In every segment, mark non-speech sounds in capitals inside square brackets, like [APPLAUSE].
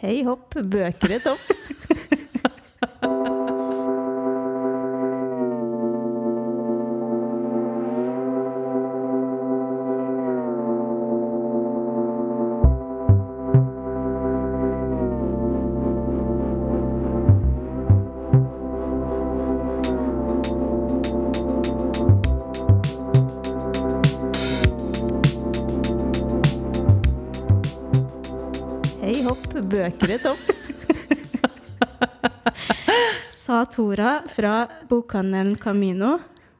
Hei hopp, bøker i topp. Bøker i topp. Sa Tora fra bokhandelen Camino.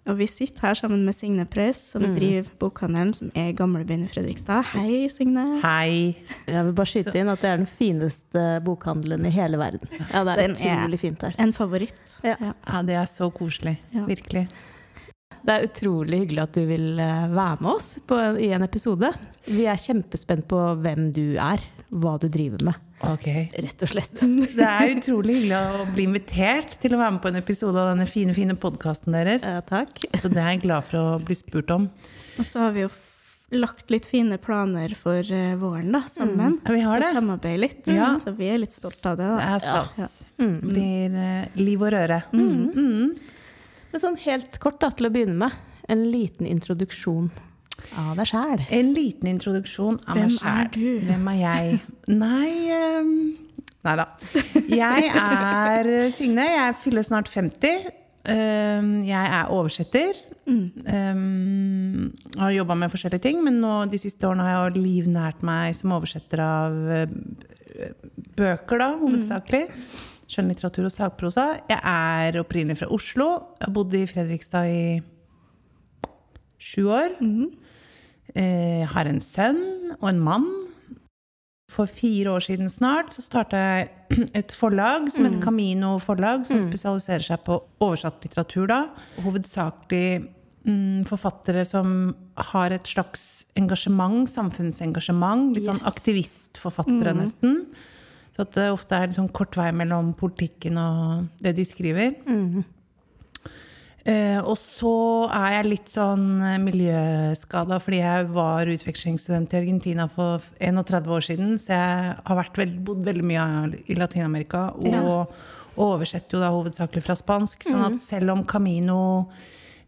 Og vi sitter her sammen med Signe Preus, som driver bokhandelen som er Gamlebyen i Fredrikstad. Hei, Signe. Hei. Jeg vil bare skyte inn at det er den fineste bokhandelen i hele verden. Ja, det er Den er- utrolig fint her. En favoritt. Ja. Ja, det er så koselig. Ja. Virkelig. Det er utrolig hyggelig at du vil eh, være med oss på, i en episode. Vi er kjempespent på hvem du er, hva du driver med, Ok. rett og slett. [LAUGHS] Det er utrolig hyggelig å bli invitert til å være med på en episode av denne fine, fine podkasten deres. Ja, takk. Så det er jeg glad for å bli spurt om. Og så har vi jo f- lagt litt fine planer for eh, våren, da, sammen. Ja, vi har det. Samarbeide litt. Ja. Så vi er litt stolte av det, Det er stas. Mm. Det blir uh, liv og røre. Mm. Men sånn helt kort da, til å begynne med, en liten introduksjon av deg sjæl. En liten introduksjon av Hvem meg sjæl. er du? Hvem er jeg? Nei um, Nei da. Jeg er Signe. Jeg fyller snart 50. Um, jeg er oversetter. Um, har jobba med forskjellige ting, men nå, de siste årene har jeg livnært meg som oversetter av eh, bøker, da, hovedsakelig. Skjønnlitteratur og sakprosa. Jeg er opprinnelig fra Oslo. Jeg har bodd i Fredrikstad i sju år. Eh, har en sønn og en mann. For fire år siden snart så starta jeg [CLEARS THROAT] et forlag som heter Camino Forlag, som spesialiserer seg på oversatt litteratur. da. Hovedsakelig mm, forfattere som har et slags engasjement, samfunnsengasjement. Litt sånn Yes. aktivistforfattere, nesten. Så at det ofte er litt sånn kort vei mellom politikken og det de skriver. Eh, og så er jeg litt sånn eh, miljøskada fordi jeg var utvekslingsstudent i Argentina for 31 år siden. Så jeg har veld, bodd veldig mye i Latin-Amerika og, Ja. og oversetter jo da hovedsakelig fra spansk. Sånn at selv om Camino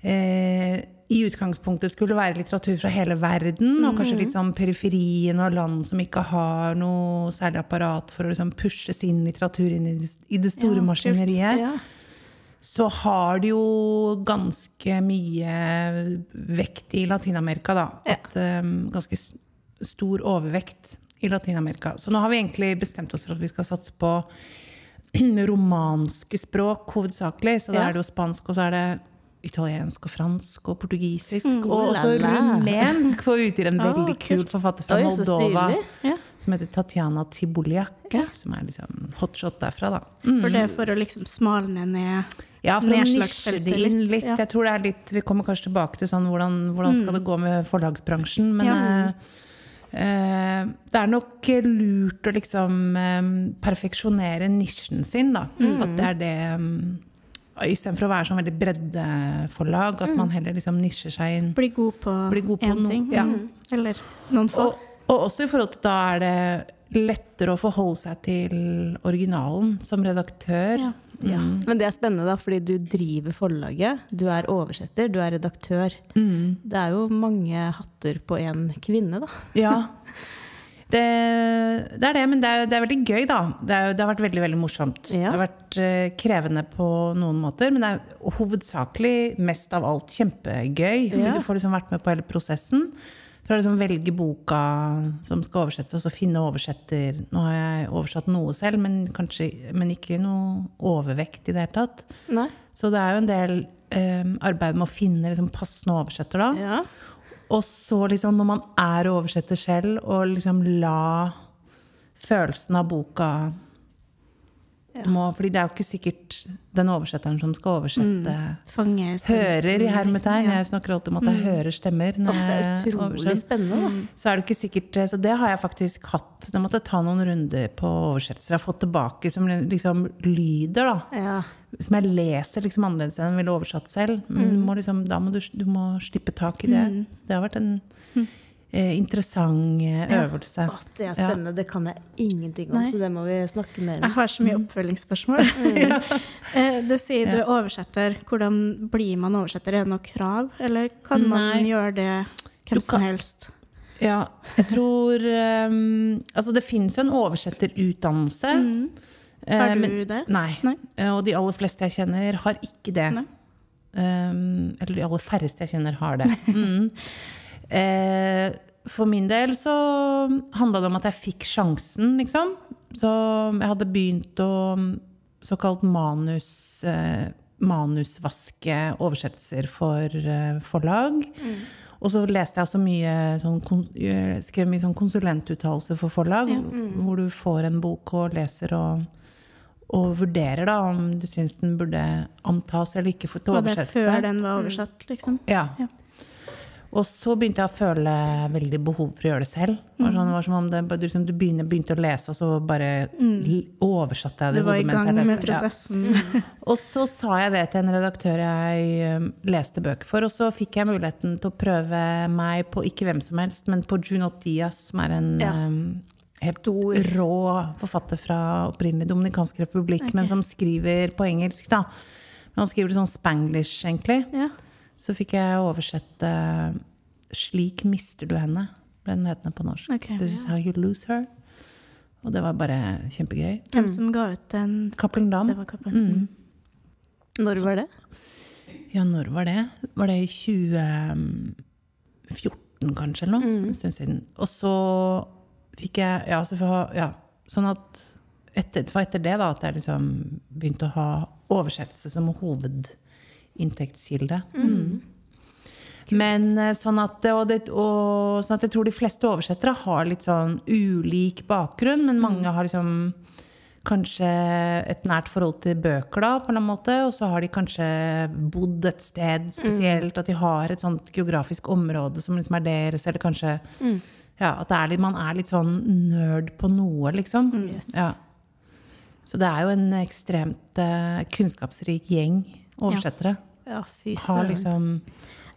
eh, i utgangspunktet skulle være litteratur fra hele verden, og kanskje litt sånn periferien og land som ikke har noe særlig apparat for å liksom pushe sin litteratur inn i det, store Ja, maskineriet, Ja. så har det jo ganske mye vekt i Latin-Amerika, da. At, um, ganske stor overvekt i Latin-Amerika. Så nå har vi egentlig bestemt oss for at vi skal satse på [CLEARS THROAT] romanske språk hovedsakelig. Så da Ja. er det jo spansk, og så er det italiensk og fransk og portugisisk. Mm, og også rumensk, for å utgir en Ah, veldig kul forfatter fra Moldova. Som heter Tatjana Tiboliak. Som er liksom hotshot derfra, da. For det er for å liksom smalne ned Ja, for å nisje det inn litt. Jeg tror det er litt Vi kommer kanskje tilbake til sånn hvordan, hvordan skal det gå med forlagsbransjen. Men eh, eh, det er nok lurt å liksom eh, perfeksjonere nisjen sin, da. At det er det um, Istedenfor å være sånn veldig breddeforlag, at man heller liksom nisjer seg inn. Bli god på én ting. ja. Mm. Eller noen få. Og, og også i forhold til da er det lettere å forholde seg til originalen som redaktør. Ja. Ja. Men det er spennende, da, fordi du driver forlaget. Du er oversetter, du er redaktør. Mm. Det er jo mange hatter på én kvinne, da. Ja. [LAUGHS] Det, det er det, men det er, det er veldig gøy, da. Det, er, det har vært veldig veldig morsomt. Ja. Det har vært uh, krevende på noen måter, men det er hovedsakelig mest av alt kjempegøy. Fordi Ja. du får liksom vært med på hele prosessen. Fra liksom velge boka som skal oversettes, og så finne oversetter. Nå har jeg oversatt noe selv, men, kanskje, men ikke noe overvekt i det hele tatt. Nei. Så det er jo en del um, arbeid med å finne liksom, passende oversetter da. Ja. Og så liksom når man er oversetter selv, og liksom la følelsen av boka må, Fordi det er jo ikke sikkert den oversetteren som skal oversette essensen. Hører i hermetegn. Ja. Jeg snakker alltid om at jeg hører stemmer. Når det er utrolig oversetter. spennende, da. Så er det ikke sikkert Så det har jeg faktisk hatt. Da måtte jeg ta noen runder på oversettelser. Jeg har fått tilbake som liksom lyder, da. Ja. Som jeg leser liksom annerledes enn jeg ville oversatt selv. Men du må liksom, da må du, du må slippe tak i det. Så det har vært en eh, interessant eh, øvelse. Å, det er spennende. Det kan jeg ingenting om, Nei. så det må vi snakke mer om. Jeg har så mye oppfølgingsspørsmål. [LAUGHS] Eh, du sier du er oversetter. Hvordan blir man oversetter? Er det noe krav, eller kan man gjøre det hvem hvem som helst? Ja, jeg tror um, Altså, det fins jo en oversetterutdannelse. Mm. Har du men- det? Nei. Nei. Eh, Og de aller fleste jeg kjenner, har ikke det. Um, eller de aller færreste jeg kjenner, har det. [LAUGHS] Mm. Eh, for min del så handla det om at jeg fikk sjansen, liksom. Så jeg hadde begynt å såkalt manus eh, manusvaske oversettelser for eh, forlag. Og så leste jeg også mye sånn, eh, skrev mye sånn konsulentuttalelse for forlag, hvor du får en bok og leser og, og vurderer da om du syns den burde antas eller ikke få til Var det før den var oversatt, liksom? Ja. Ja. Og så begynte jeg å føle veldig behov for å gjøre det selv. Var, sånn, det var som om det, du, liksom, du begynte, begynte å lese, og så bare mm. oversatte jeg det. Du var i gang med prosessen. Ja. [LAUGHS] Og så sa jeg det til en redaktør jeg um, leste bøker for, og så fikk jeg muligheten til å prøve meg på ikke hvem som helst, men på Junot Diaz, som er en Ja. um, helt rå forfatter fra opprinnelig Dominikansk republikk, men som skriver på engelsk, da. Men han skriver det sånn spanglish, egentlig. Ja. Så fikk jeg oversette 'Slik mister du henne', ble den hetende på norsk. Okay, This is how you lose her. Og det var bare kjempegøy. Hvem som ga ut den? Cappelen Dam. Det var Cappelen. Når var det? Ja, når var det? Var det i 2014 kanskje, eller noe? En stund siden. Og så fikk jeg Ja, så for, ja sånn at etter, det var etter det da at jeg liksom begynte å ha oversettelse som hovedinntektskilde. Mm. Men eh, sånn at, og det, og, sånn at jeg tror de fleste oversettere har litt sånn ulik bakgrunn, men mange har liksom kanskje et nært forhold til bøker, da, på en eller annen måte. Og så har de kanskje bodd et sted spesielt, at de har et sånt geografisk område som liksom er deres, eller kanskje ja, at er litt, man er litt sånn nerd på noe, liksom. Ja. Så det er jo en ekstremt uh, kunnskapsrik gjeng oversettere. Ja, fy Har søren. liksom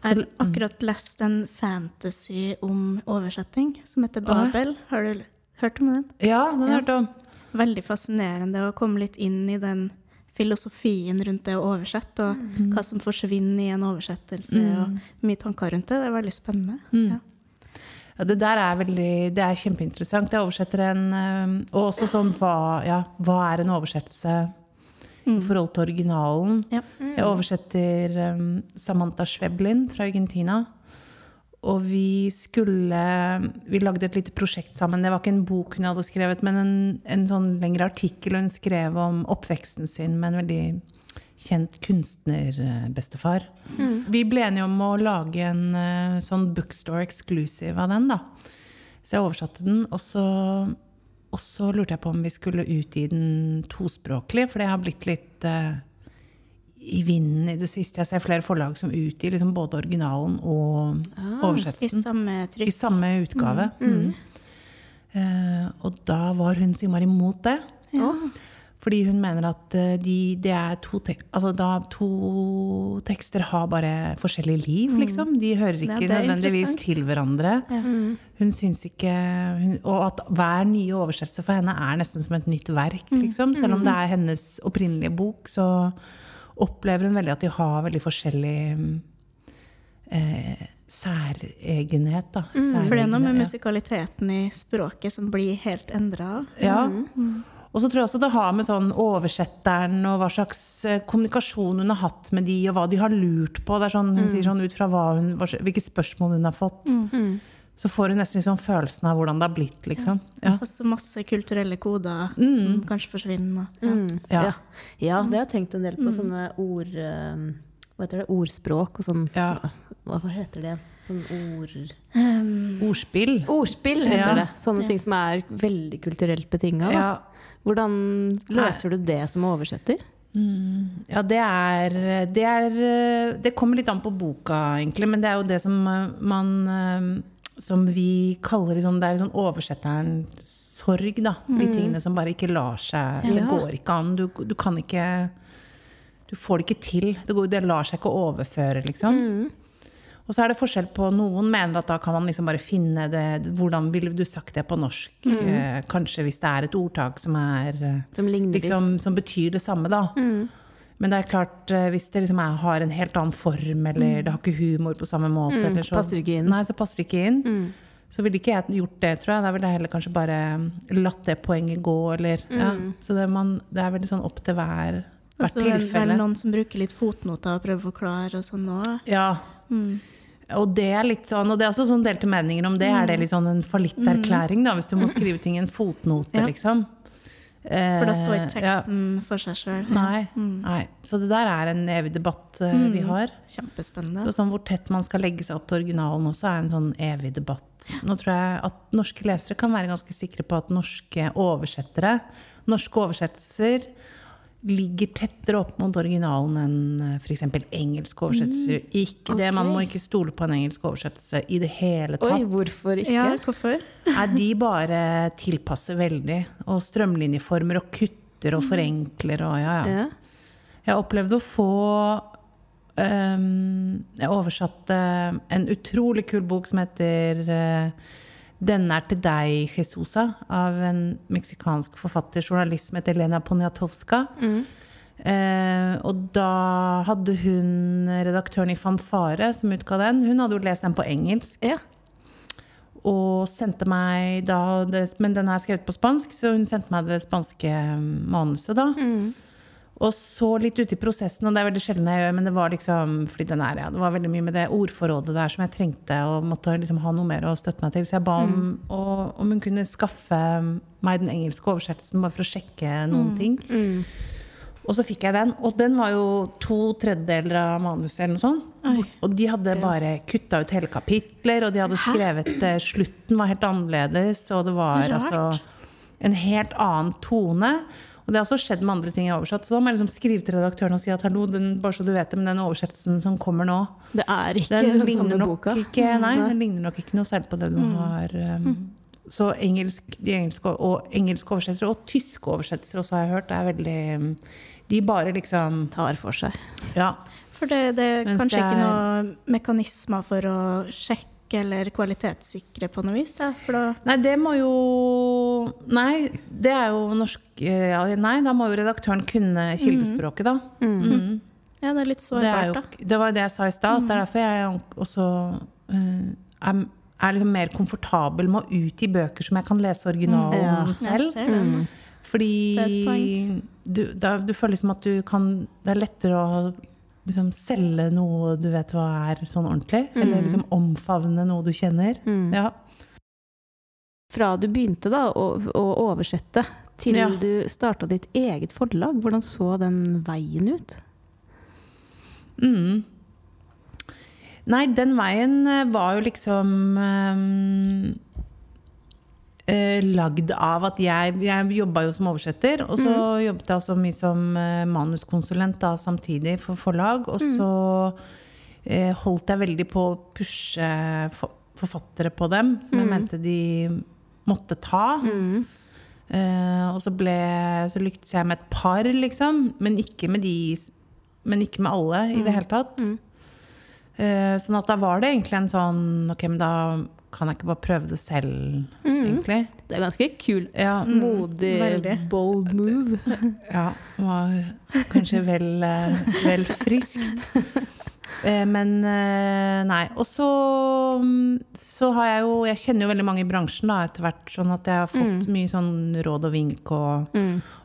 Jeg har akkurat lest en fantasy om oversetting som heter Babel. Har du hørt om den? Ja, den har jeg hørt om. Veldig fascinerende å komme litt inn i den filosofien rundt det å oversette, og hva som forsvinner i en oversettelse, og mye tanker rundt det. Det er veldig spennende. Ja. Ja, det der er veldig Det er kjempeinteressant. Jeg oversetter en Og også sånn hva, ja, hva er en oversettelse i forhold til originalen? Ja. Jeg oversetter um, Samantha Schweblin fra Argentina. Og vi skulle Vi lagde et lite prosjekt sammen. Det var ikke en bok hun hadde skrevet, men en, en sånn lengre artikkel hun skrev om oppveksten sin med en veldig kjent kunstnerbestefar. Vi ble enige om å lage en uh, sånn bookstore exclusive av den, da. Så jeg oversatte den, og så, og så lurte jeg på om vi skulle utgi den tospråklig, for det har blitt litt uh, i vinden i det siste. Jeg ser flere forlag som utgir liksom både originalen og I oversettelsen. samme I samme utgave. Mm. Eh, og da var hun så innmari imot det. Fordi hun mener at de, de, er to, tek altså da, to tekster har bare forskjellig liv, liksom. De hører ikke er nødvendigvis til hverandre. Hun syns ikke hun, Og at hver nye oversettelse for henne er nesten som et nytt verk, liksom. Selv om det er hennes opprinnelige bok, så opplever hun veldig at de har veldig forskjellig eh, særegenhet, da. For det er noe med ja. musikaliteten i språket som blir helt endra. Ja. Og så tror jeg også det har med sånn oversetteren og hva slags eh, kommunikasjon hun har hatt med de, og hva de har lurt på. Det er sånn, hun sier sånn ut fra hva hun, hvilke spørsmål hun har fått. Så får hun nesten liksom følelsen av hvordan det har blitt, liksom. Ja. Altså masse kulturelle koder som kanskje forsvinner. Ja. Mm. Ja. Ja. ja, det har jeg tenkt en del på. Sånne ord... eh, Hva heter det? Ordspråk og sånn. Ja. Hva, hva heter det? Sånn ord... Ordspill. Ordspill heter Ja. det. Sånne ting som er veldig kulturelt betinga. Ja. Hvordan løser du det som oversetter? Ja, det er, det er Det kommer litt an på boka, egentlig, men det er jo det som eh, man eh, Som vi kaller liksom, det er sånn oversetterens sorg, da. De tingene som bare ikke lar seg Det går ikke an. Du, du kan ikke Du får det ikke til. Det, går, det lar seg ikke overføre, liksom. Og så er det forskjell på Noen mener at da kan man liksom bare finne det Hvordan ville du sagt det på norsk? Eh, kanskje hvis det er et ordtak som er eh, Som liksom, Som betyr det samme, da. Men det er klart, eh, hvis det liksom er, har en helt annen form, eller det har ikke humor på samme måte, eller så, passer ikke inn. Nei, så passer det ikke inn. Så ville ikke jeg gjort det, tror jeg. Da ville jeg heller kanskje bare latt det poenget gå, eller ja. Så det, er man, det er veldig sånn opp til hver, hvert så er det vel noen som bruker litt fotnoter og prøver å forklare og sånn òg. Ja. Og det er litt sånn, og det er også sånn delte meninger om det. Er det litt sånn en fallitterklæring, da, hvis du må skrive ting i en fotnote, Ja. liksom? For da står ikke ja. teksten for seg sjøl. Nei, nei. Så det der er en evig debatt uh, vi har. Kjempespennende. Så sånn hvor tett man skal legge seg opp til originalen også, er en sånn evig debatt. Nå tror jeg at norske lesere kan være ganske sikre på at norske oversettere, norske oversettelser, ligger tettere opp mot originalen enn f.eks. engelske oversettelser. Ikke det, Man må ikke stole på en engelsk oversettelse i det hele tatt. Oi, hvorfor ikke? Ja, hvorfor? [LAUGHS] Nei, de bare tilpasser veldig. Og strømlinjeformer og kutter og forenkler og ja, ja. Ja. Jeg opplevde å få um, Jeg oversatte en utrolig kul bok som heter eh, 'Denne er til deg, Jesusa', av en meksikansk forfatter, journalist som heter Lena Poniatowska. Eh, og da hadde hun redaktøren i Fanfare, som utga den, hun hadde jo lest den på engelsk. Ja. Og sendte meg da det, Men den er skrevet på spansk, så hun sendte meg det spanske manuset, da. Og så litt ute i prosessen, og det er veldig sjelden jeg gjør, men det var liksom fordi den er, ja, det var veldig mye med det ordforrådet der som jeg trengte, og måtte liksom ha noe mer å støtte meg til. Så jeg ba om, og, om hun kunne skaffe meg den engelske oversettelsen, bare for å sjekke noen ting. Og så fikk jeg den, og den var jo to tredjedeler av manuset eller noe sånt. Og de hadde bare kutta ut hele kapitler, og de hadde skrevet Hæ? Slutten var helt annerledes, og det var altså en helt annen tone. Og det har også skjedd med andre ting jeg har oversatt. Så da må jeg liksom skrive til redaktøren og si at hallo, den, bare så du vet det, men den oversettelsen som kommer nå, Det er ikke den den samme boka. ikke Nei, den ligner nok ikke noe særlig på det du har um, Så engelsk, de engelske, og engelske oversettelser, og tyske oversettelser også har jeg hørt, er veldig um, De bare liksom Tar for seg. Ja. For det, det er Mens kanskje det ikke er- noen mekanismer for å sjekke eller kvalitetssikre på noe vis? Ja, for da Nei, det må jo Nei, det er jo norsk eh, ja, Nei, da må jo redaktøren kunne kildespråket, da. Mm. Ja, det er litt Det, er jo, sårbart, da. det var jo det jeg sa i stad. Mm. Det er derfor jeg også uh, er, er liksom mer komfortabel med å utgi bøker som jeg kan lese originalen Ja. Jeg selv. ser det. Fordi Det er et poeng. du, da, du føler liksom at du kan Det er lettere å liksom selge noe du vet hva er sånn ordentlig. Eller liksom omfavne noe du kjenner. Ja. Fra du begynte da å, å oversette, til Ja. du starta ditt eget forlag, hvordan så den veien ut? Mm. Nei, den veien eh, var jo liksom um, eh, lagd av at jeg Jeg jobba jo som oversetter, og så jobbet jeg så mye som eh, manuskonsulent da, samtidig for forlag. Og så eh, holdt jeg veldig på å pushe for, forfattere på dem, som jeg mente de måtte ta. Eh, og så, ble, så lyktes jeg med et par, liksom. Men ikke med de Men ikke med alle i det hele tatt. Eh, sånn at da var det egentlig en sånn Ok, men da kan jeg ikke bare prøve det selv, egentlig. Det er ganske kult. Ja. Modig, veldig. bold move. [LAUGHS] Ja, var kanskje vel, eh, vel friskt. Eh, Men eh, nei. Og så, mm, så har jeg jo Jeg kjenner jo veldig mange i bransjen da, etter hvert, sånn at jeg har fått mye sånn råd og vink og,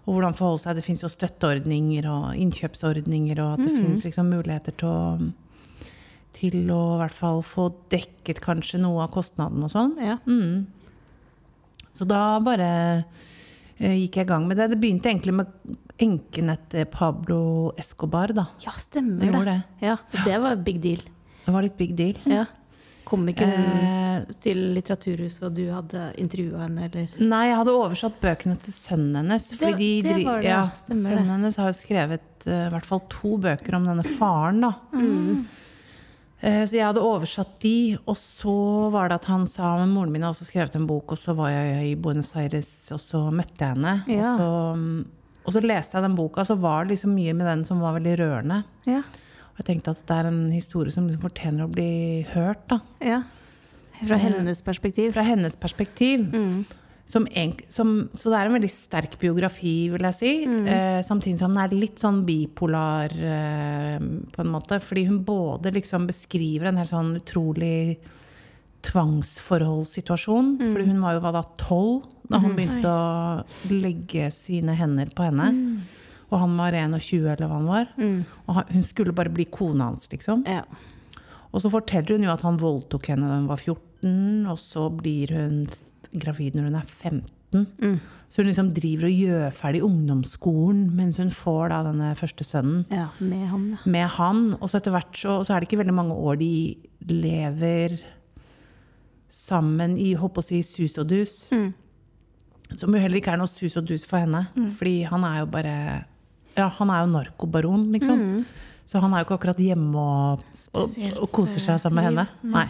og hvordan forholde seg. Det fins jo støtteordninger og innkjøpsordninger, og at det fins liksom muligheter til å til å i hvert fall få dekket kanskje noe av kostnaden og sånn. Ja. Mm. Så da bare eh, gikk jeg i gang med det. Det begynte egentlig med enken etter Pablo Escobar, da. ja, stemmer Det det. Ja, det var big deal. Det var litt big deal. Ja. Kom ikke hun Eh, til Litteraturhuset, og du hadde intervjua henne, eller? nei, jeg hadde oversatt bøkene til sønnen hennes. Det- de det var det, ja, sønnen hennes har jo skrevet uh, i hvert fall to bøker om denne faren, da. Eh, Så jeg hadde oversatt de, og så var det at han sa Men moren min har også skrevet en bok, og så var jeg i Buenos Aires, og så møtte jeg henne. Og, så, og så leste jeg den boka, og så var det liksom mye med den som var veldig rørende. Ja. Og jeg tenkte at det er en historie som liksom fortjener å bli hørt. da. Ja. Fra hennes perspektiv. Fra hennes perspektiv. Mm. Som en, som, så det er en veldig sterk biografi, vil jeg si. Eh, samtidig som den er litt sånn bipolar, eh, på en måte. Fordi hun både liksom beskriver en helt sånn utrolig tvangsforholdssituasjon. Fordi hun var jo da, tolv da han begynte å legge sine hender på henne. Og han var 21, eller hva han var. Og hun skulle bare bli kona hans, liksom. Ja. Og så forteller hun jo at han voldtok henne da hun var 14, og så blir hun gravid når hun er 15. Så hun liksom driver og gjør ferdig ungdomsskolen mens hun får da denne første sønnen ja. Med han, ja. med han. Og så etter hvert så, så er det ikke veldig mange år de lever sammen i håper å si sus og dus. Som jo heller ikke er noe sus og dus for henne. Fordi han er jo bare Ja, han er jo narkobaron, liksom. Så han er jo ikke akkurat hjemme og, og, og koser seg sammen med henne. Nei.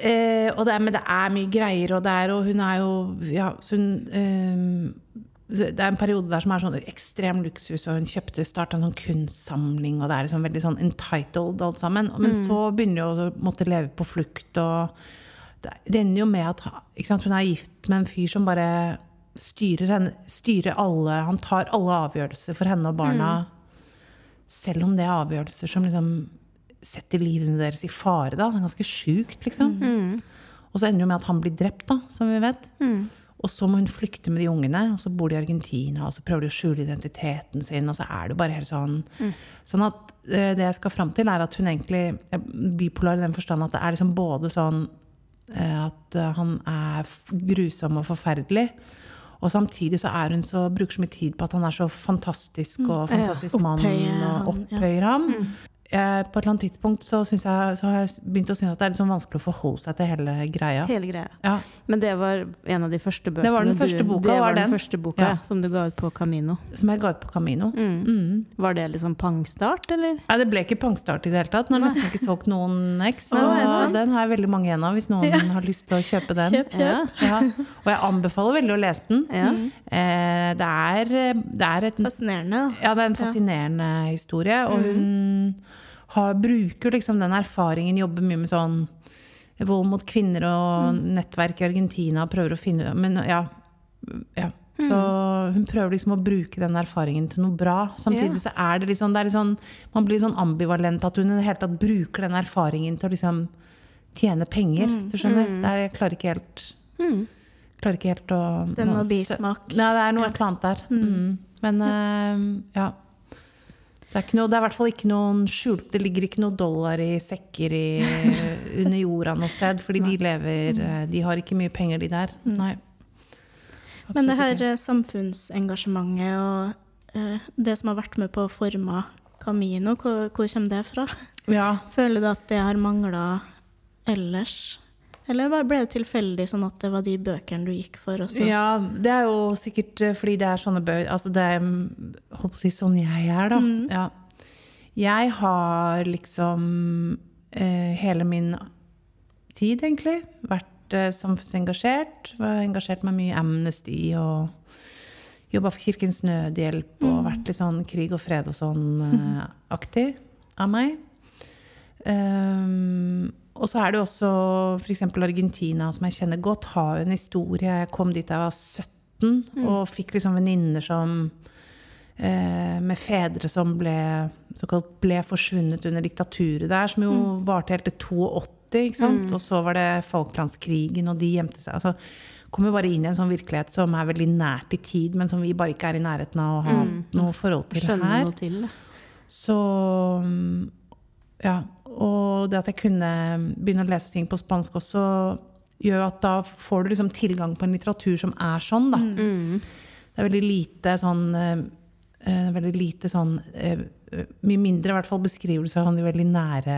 Eh, og det er, men det er mye greier, og, det er, og hun er jo ja, så hun, eh, det er en periode der som er sånn ekstrem luksus, og hun kjøpte starta en sånn kunstsamling, og det er liksom veldig sånn entitled alt sammen. Men så begynner hun å måtte leve på flukt, og det ender jo med at sant, hun er gift med en fyr som bare styrer, henne, styrer alle Han tar alle avgjørelser for henne og barna, selv om det er avgjørelser som liksom setter livene deres i fare. Da. Det er ganske sjukt, liksom. Og så ender det med at han blir drept, da, som vi vet. Og så må hun flykte med de ungene, og så bor de i Argentina, og så prøver de å skjule identiteten sin, og så er det bare helt sånn Sånn at eh, det jeg skal fram til, er at hun egentlig er bipolar i den forstand at det er liksom både sånn eh, at eh, han er grusom og forferdelig, og samtidig så er hun så, bruker så mye tid på at han er så fantastisk og fantastisk mann, Opphøyer og ja. opphøyer ham. Jeg, på et eller annet tidspunkt så, jeg, så har jeg begynt å synes at det er litt sånn vanskelig å forholde seg til hele greia. Hele greia. Ja. Men det var en av de første bøkene Det var den første du, boka, det var den den. første boka Ja. som du ga ut på Camino. Som jeg ga ut på Camino. Mm. Var det liksom pangstart, eller? Nei, det ble ikke pangstart i det hele tatt. Den har nesten ikke solgt noen X. Så sant? den har jeg veldig mange igjen av, hvis noen har lyst til å kjøpe den. Kjøp, kjøp. Ja. Og jeg anbefaler veldig å lese den. Ja. Eh, det, er, det er et Fascinerende. Ja, det er en fascinerende historie. Og hun har, bruker liksom den erfaringen, jobber mye med sånn vold mot kvinner og nettverk i Argentina og prøver å finne Men ja. ja. Så hun prøver liksom å bruke den erfaringen til noe bra. Samtidig yeah. så er det liksom, det er sånn Man blir sånn ambivalent at hun i det hele tatt bruker den erfaringen til å liksom tjene penger, hvis du skjønner. Det er, jeg klarer ikke helt Klarer ikke helt å Det er noe bismak. Nei, det er noe eller annet der. Mm. Men uh, ja. Det noe, det skjult Det ligger ikke noe dollar i sekker i, [LAUGHS] under jorda noe sted. Fordi de lever eh, De har ikke mye penger, de der. Nei. Men det her ikke. eh, samfunnsengasjementet og eh, det som har vært med på å forme Camino, hvor, hvor kommer det fra? Ja. Føler du at det har mangla ellers? Eller ble det tilfeldig, sånn at det var de bøkene du gikk for også? ja, det er jo sikkert eh, fordi det er sånne bøker Altså det er mm, holdt på å si sånn jeg er, da. Ja. Jeg har liksom eh, hele min tid, egentlig, vært eh, samfunnsengasjert. Var engasjert meg mye i Amnesty og jobba for Kirkens Nødhjelp og vært litt sånn krig og fred og sånn eh, [LAUGHS] aktig av meg. Um, og så er det også f.eks. Argentina, som jeg kjenner godt, har en historie. Jeg kom dit jeg var 17 og fikk liksom venninner som eh, Med fedre som ble, såkalt ble forsvunnet under diktaturet der, som jo varte helt til 82. Ikke sant? Og så var det Falklandskrigen, og de gjemte seg. Altså, jo bare inn i en sånn virkelighet som er veldig nært i tid, men som vi bare ikke er i nærheten av å ha noe forhold til Skjønner her. noe til. Så mm, ja. Og det at jeg kunne begynne å lese ting på spansk også, gjør at da får du liksom tilgang på en litteratur som er sånn, da. Det er veldig lite sånn eh, eh, Veldig lite sånn uh, Mye mindre i hvert fall beskrivelser av de veldig nære,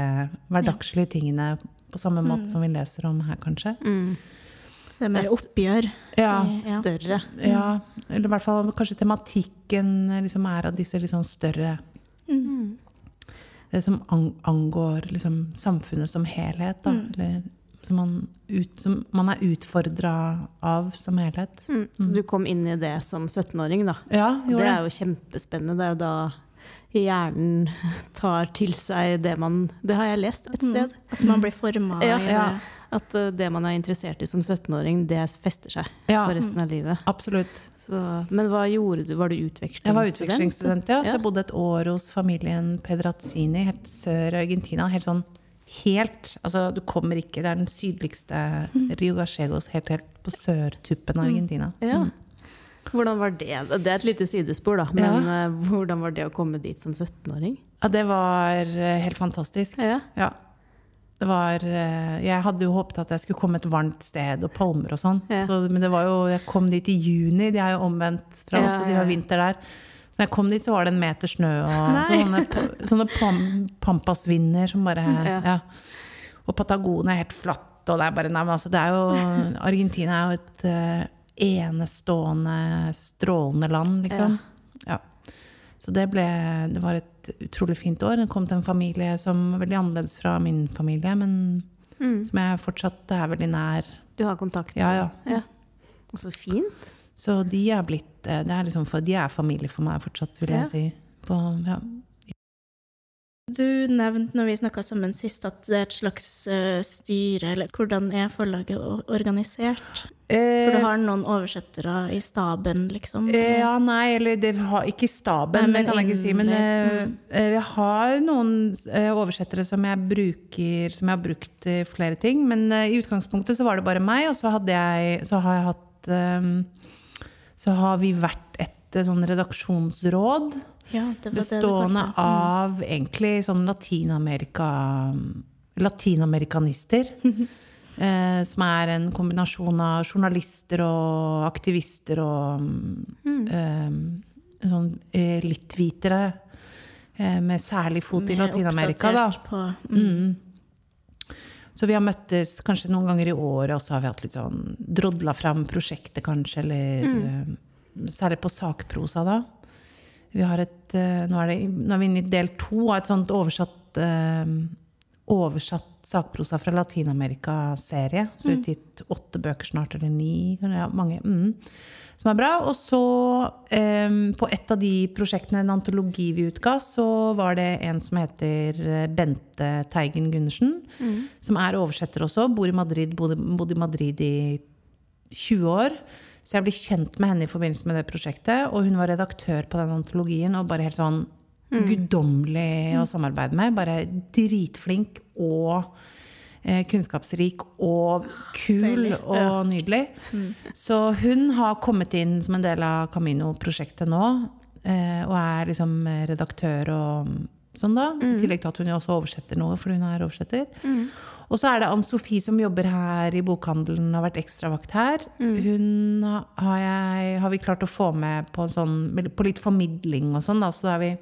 hverdagslige tingene på samme måte som vi leser om her, kanskje. Det er mer oppgjør. Ja. Større. ja, eller i hvert fall kanskje tematikken liksom er av disse litt sånn større Det som angår liksom samfunnet som helhet, da. Eller som man, ut, som man er utfordra av som helhet. Mm. Så du kom inn i det som 17-åring, da. Ja, Det gjorde er jo kjempespennende. Det er jo da hjernen [LAUGHS] tar til seg det man Det har jeg lest et sted. At man blir forma Ja, i det. ja. At eh, det man er interessert i som 17-åring, det fester seg Ja. for resten av livet. Absolutt. Så, men hva gjorde du? Var du utvekslingsstudent? Jeg var utvekslingsstudent, ja. Så jeg bodde et år hos familien Pedrazzini, helt sør i Argentina. Helt sånn helt Altså, du kommer ikke Det er den sydligste [LAUGHS] Rio Gachegos, helt, helt på sørtuppen av Argentina. Ja. Hvordan var det? Det er et lite sidespor, da. Men ja. hvordan var det å komme dit som 17-åring? Ja, det var eh, helt fantastisk. Ja. Ja. Det var eh, Jeg hadde jo håpet at jeg skulle komme et varmt sted og palmer og sånn. Ja. Så, men det var jo Jeg kom dit i juni, de er jo omvendt fra oss, Ja, og de har vinter der. Så når jeg kom dit, så var det en meter snø og [LAUGHS] Nei. sånne, sånne pam, pampasvinder som bare Ja. ja. Og Patagonia er helt flatt, og det er bare Nei, men altså, det er jo [LAUGHS] Argentina er jo et uh, enestående, strålende land, liksom. Ja. Så det ble Det var et utrolig fint år. Jeg kom til en familie som var veldig annerledes fra min familie, men Mm. som jeg fortsatt er veldig nær. Du har kontakt? Ja, ja. Og så fint. Så de er blitt eh, det er liksom De er familie for meg fortsatt, vil jeg Ja. si. På, ja. Du nevnte når vi snakka sammen sist, at det er et slags eh, styre, eller hvordan er forlaget organisert? For du har noen oversettere i staben, liksom? Eh, Ja, nei, eller det har ikke staben, Nei, men det kan jeg ikke si. Men eh, jeg har noen eh, oversettere som jeg bruker Som jeg har brukt til flere ting. Men eh, i utgangspunktet så var det bare meg, og så jeg Så har jeg hatt eh, Så har vi vært et eh, sånn redaksjonsråd Ja, det var det bestående det. av egentlig sånn Latin-Amerika Latinamerikanister. [LAUGHS] eh, som er en kombinasjon av journalister og aktivister og Mm. eh, sånn eh, litt hvitere. Eh, med særlig fot i Mer Latin-Amerika, da. Mm. Mm. Så vi har møttes kanskje noen ganger i året, og så har vi hatt litt sånn drodla fram prosjektet, kanskje, eller Mm. eh, Særlig på sakprosa, da. Vi har et eh, Nå er, det, nå er vi inne i del to av et sånt oversatt eh, Oversatt sakprosa fra Latin-Amerika-serie. Så er utgitt åtte bøker snart, eller ni. Ja, mange. Mm, som er bra. Og så, eh, på et av de prosjektene, en antologi vi utga, så var det en som heter eh, Bente Teigen Gundersen. Som er oversetter også. Bor i Madrid, bodde, bodde i Madrid i 20 år. Så jeg ble kjent med henne i forbindelse med det prosjektet. Og hun var redaktør på den antologien og bare helt sånn guddommelig å samarbeide med. Bare dritflink og eh, kunnskapsrik og kul Deilig. og nydelig. Så hun har kommet inn som en del av Camino-prosjektet nå. Eh, og er liksom redaktør og sånn, da. I tillegg til at hun også oversetter noe, for hun er oversetter. Og så er det Ann Sofie som jobber her i bokhandelen, har vært ekstravakt her. Hun har, jeg, har vi klart å få med på, en sånn, på litt formidling og sånn, da. Så da har vi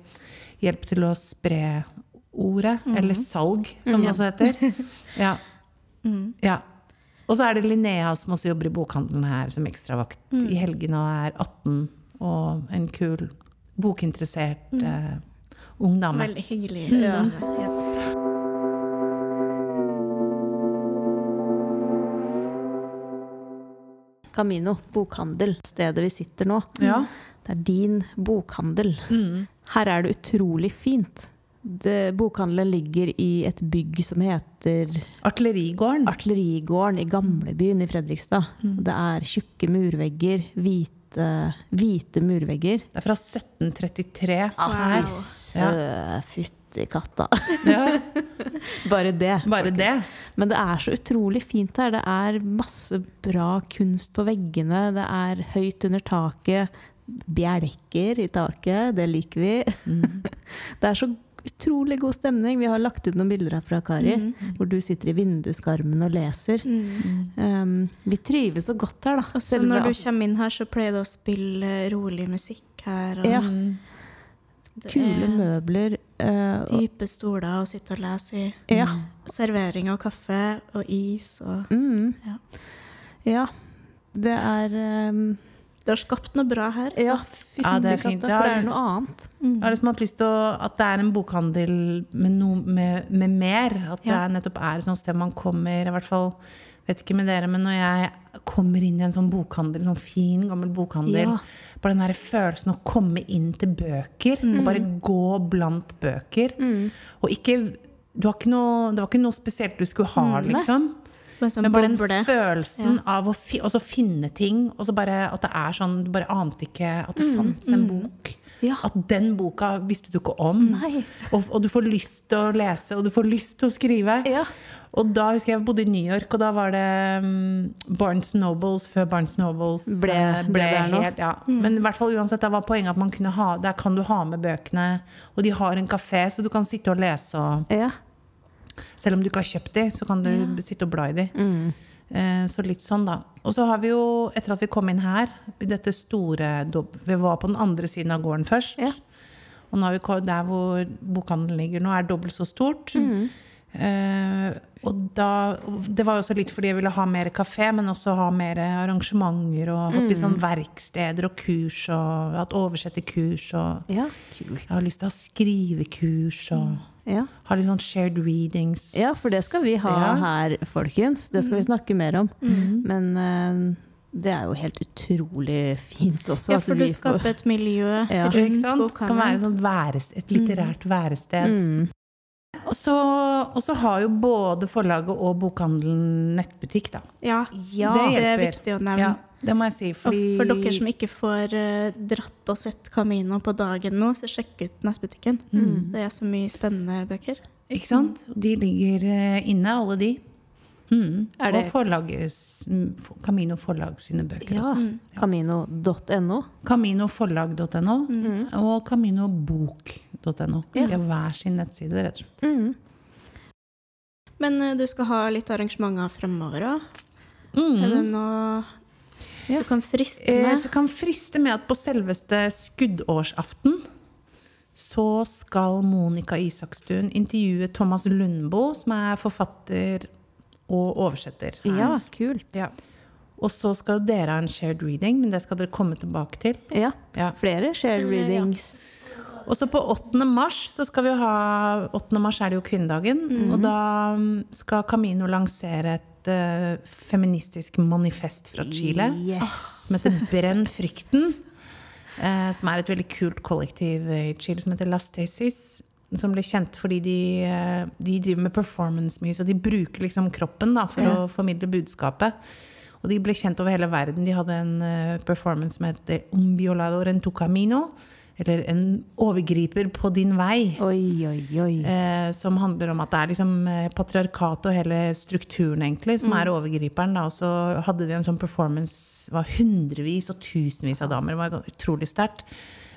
hjelp til å spre ordet. Eller salg, som det også heter. [LAUGHS] Ja. ja. Og så er det Linnea som også jobber i bokhandelen her som ekstravakt i helgene og er 18 og en kul, bokinteressert eh, ung dame. Veldig hyggelig. Ja. dame, Ja. Camino, bokhandel, stedet vi sitter nå. Ja. Det er din bokhandel. Her er det utrolig fint. Det, bokhandelen ligger i et bygg som heter Artillerigården. Artillerigården i gamlebyen i Fredrikstad. Det er tjukke murvegger, hvite, hvite murvegger. Det er fra 1733. Ah, sø, fytti katta. Ja, [LAUGHS] Bare det. bare det. Men det er så utrolig fint her. Det er masse bra kunst på veggene. Det er høyt under taket. Bjelker i taket. Det liker vi. [LAUGHS] Det er så utrolig god stemning. Vi har lagt ut noen bilder herfra, Kari, hvor du sitter i vinduskarmen og leser. Um, vi trives så godt her, da. Og så når du kommer inn her, så pleier det å spille rolig musikk her. Og Ja, kule er møbler. uh, dype stoler å sitte og lese i. ja. Servering av kaffe og is og Mm. Ja. ja. Det er um, Du har skapt noe bra her. Ja. Ja, det er fint. katta, Ja, for det det- er noe annet. Jeg har liksom hatt lyst til å, at det er en bokhandel med, no, med, med mer. At det Ja. det nettopp er et sånt sted man kommer I hvert fall Vet ikke med dere, men når jeg kommer inn i en sånn bokhandel, en sånn fin, gammel bokhandel Ja. Bare den der følelsen å komme inn til bøker, og bare gå blant bøker. Og ikke du har ikke noe, Det var ikke noe spesielt du skulle ha, liksom. Sånn Men bare den følelsen følelsen av å fi, også finne ting, og så bare at det er sånn Du bare ante ikke at det fantes en bok. Ja. At den boka visste du ikke om. Og, og du får lyst til å lese, og du får lyst til å skrive. Ja. Og da husker jeg jeg bodde i New York, og da var det um, Barnes Nobles før Barnes Nobles Ble- ble, ble helt, ja. Men i hvert fall uansett, da var poenget at man kunne ha, der kan du ha med bøkene. Og de har en kafé, så du kan sitte og lese. Og, Ja. Selv om du ikke har kjøpt de, så kan du sitte og bla i de. Eh, Så litt sånn, da. Og så har vi jo, etter at vi kom inn her, i dette store Vi var på den andre siden av gården først. Ja. Og nå har vi der hvor bokhandelen ligger nå, er dobbelt så stort. Eh, og da, det var jo også litt fordi jeg ville ha mer kafé, men også ha mer arrangementer. Og litt sånn verksteder og kurs, og hatt oversetterkurs. Og ja. Jeg har lyst til å ha skrivekurs og Ja. ha litt sånn shared readings. ja, for det skal vi ha Ja. her, folkens. Det skal vi snakke mer om. Men uh, det er jo helt utrolig fint også. Ja, for du skaper et miljø Ja. rundt Ikke sant? Det kan være et, sånt værested, et litterært værested. Mm. Og, så, og så har jo både forlaget og bokhandelen nettbutikk, da. Ja, Ja, det er viktig å nevne. Ja, det må jeg si. Og for dere som ikke får uh, dratt og sett Camino på dagen nå, så sjekk ut nettbutikken. Mm. Det er så mye spennende bøker. Ikke sant? De ligger eh, inne, alle de. Mm. Er det- Og forlagets, mm, Camino Forlag sine bøker Ja. også. Camino.no. Caminoforlag.no Mm. og caminobok.no. Ja. De hver sin nettside, rett og slett. Mm. Men eh, du skal ha litt arrangementer fremover òg. Mm. Er det noe du kan friste Eh, med? Jeg kan friste med at på selveste skuddårsaften så skal Monica Isakstuen intervjue Thomas Lundbo, som er forfatter og oversetter. Ja, kult. Ja. Og så skal dere ha en shared reading, men det skal dere komme tilbake til. Ja. Ja. Flere shared readings. ja. Og så på 8. mars så skal vi ha 8. mars er det jo kvinnedagen. Og da mm, skal Camino lansere et uh, feministisk manifest fra Chile. Yes. som heter Brenn frykten. Uh, som er et veldig kult kollektiv i Chile som heter Las Tesis. Som ble kjent fordi de, eh, de driver med performance mye, så de bruker liksom kroppen da, for Ja. å formidle budskapet. Og de ble kjent over hele verden. De hadde en performance som heter Un violador en tu camino. Eller En overgriper på din vei. Oi, oi, oi. Eh, som handler om at det er liksom eh, patriarkatet og hele strukturen egentlig som er overgriperen. Da. Og så hadde de en sånn performance var hundrevis og tusenvis av damer. Det var utrolig sterkt.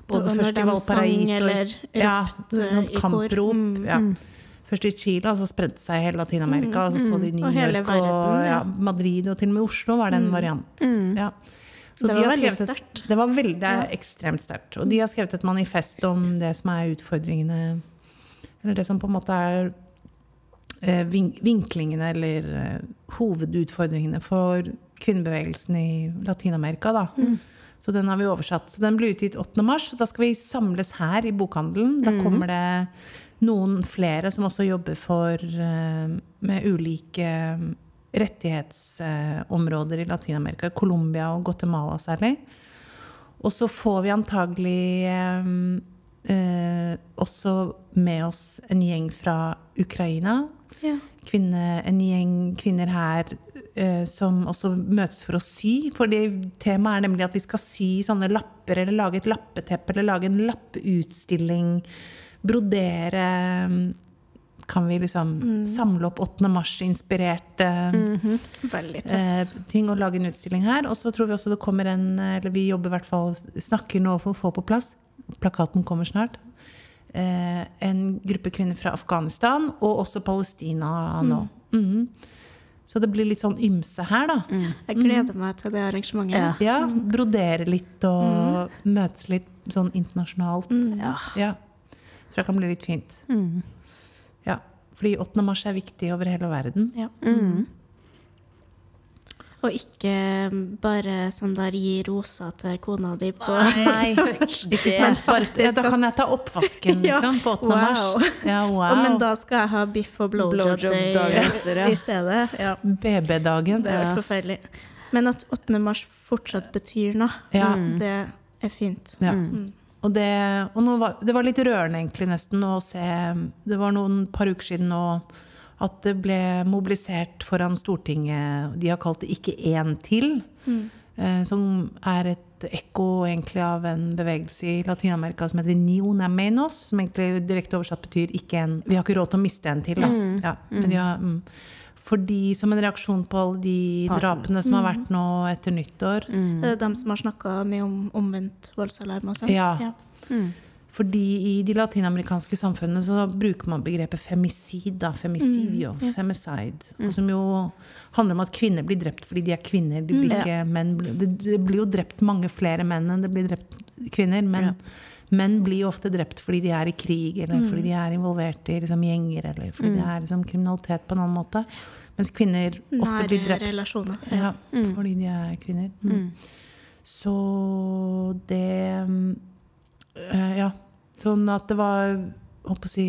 Både Og først i Valparaiso eller ja, sånt i kor. kamprop. Mm. Ja. Først i Chile, og så spredde seg i hele Latin-Amerika. Og så så de New York og ja, ja. Madrid, og til og med Oslo var det en variant. Ja. Så Det de var har veldig sterkt. Det var veldig det er ekstremt sterkt. Og de har skrevet et manifest om det som er utfordringene Eller det som på en måte er eh, vinklingene eller eh, hovedutfordringene for kvinnebevegelsen i Latin-Amerika. da. Så den har vi oversatt. Så den blir utgitt 8. mars. og Da skal vi samles her i bokhandelen. Da kommer det noen flere som også jobber for eh, med ulike rettighetsområder i Latin-Amerika. Colombia og Guatemala særlig. Og så får vi antagelig eh, eh, også med oss en gjeng fra Ukraina. Ja. Kvinne, en gjeng kvinner her eh, som også møtes for å sy. For det temaet er nemlig at vi skal sy sånne lapper, eller lage et lappeteppe, eller lage en lappeutstilling. Brodere Kan vi liksom samle opp 8. mars-inspirerte mm -hmm. eh, ting og lage en utstilling her. Og så tror vi også det kommer en Eller vi jobber i hvert fall Snakker nå for å få på plass. Plakaten kommer snart. Eh, en gruppe kvinner fra Afghanistan, og også Palestina nå. Mhm. Så det blir litt sånn ymse her, da. Jeg gleder meg til det arrangementet. Ja. Ja, Brodere litt og møtes litt sånn internasjonalt. Ja. Ja. Tror jeg kan bli litt fint. Mm. Fordi 8. mars er viktig over hele verden. Ja. Mm. Og ikke bare sånn der gi rosa til kona di på Nei, [LAUGHS] ikke sant. Ja, da kan jeg ta oppvasken [LAUGHS] liksom, på 8. wow. mars. Ja, wow. Og, Men da skal jeg ha biff og blowjob Blowjob day [LAUGHS] etter, ja. i stedet. Ja, BB-dagen. det er helt forferdelig. Men at 8. mars fortsatt betyr noe, Ja. det er fint. Ja. Mm. Og, det, og var, det var litt rørende egentlig nesten å se Det var noen par uker siden nå at det ble mobilisert foran Stortinget. De har kalt det 'Ikke én til'. Mm. eh, Som er et ekko egentlig av en bevegelse i Latin-Amerika som heter Ni una menos. Som egentlig direkte oversatt betyr ikke en Vi har ikke råd til å miste en til, da. Ja, men de har, mm. Fordi som en reaksjon på alle de drapene som har vært nå etter nyttår. Det er dem som har snakka mye om omvendt voldsalarm og sånn. Ja. Fordi i de latinamerikanske samfunnene så bruker man begrepet femicid, da, femicidio, femicide. Mm. Som jo handler om at kvinner blir drept fordi de er kvinner. De blir ikke menn. Det, blir jo drept mange flere menn enn det blir drept kvinner. Men menn blir jo ofte drept fordi de er i krig, eller fordi de er involvert i liksom, gjenger, eller fordi det er liksom, kriminalitet på en annen måte. Mens kvinner ofte blir Nære drept relasjoner. ja, fordi de er kvinner. Mm. Så det mm, eh, Ja. Sånn at det var holdt på å si,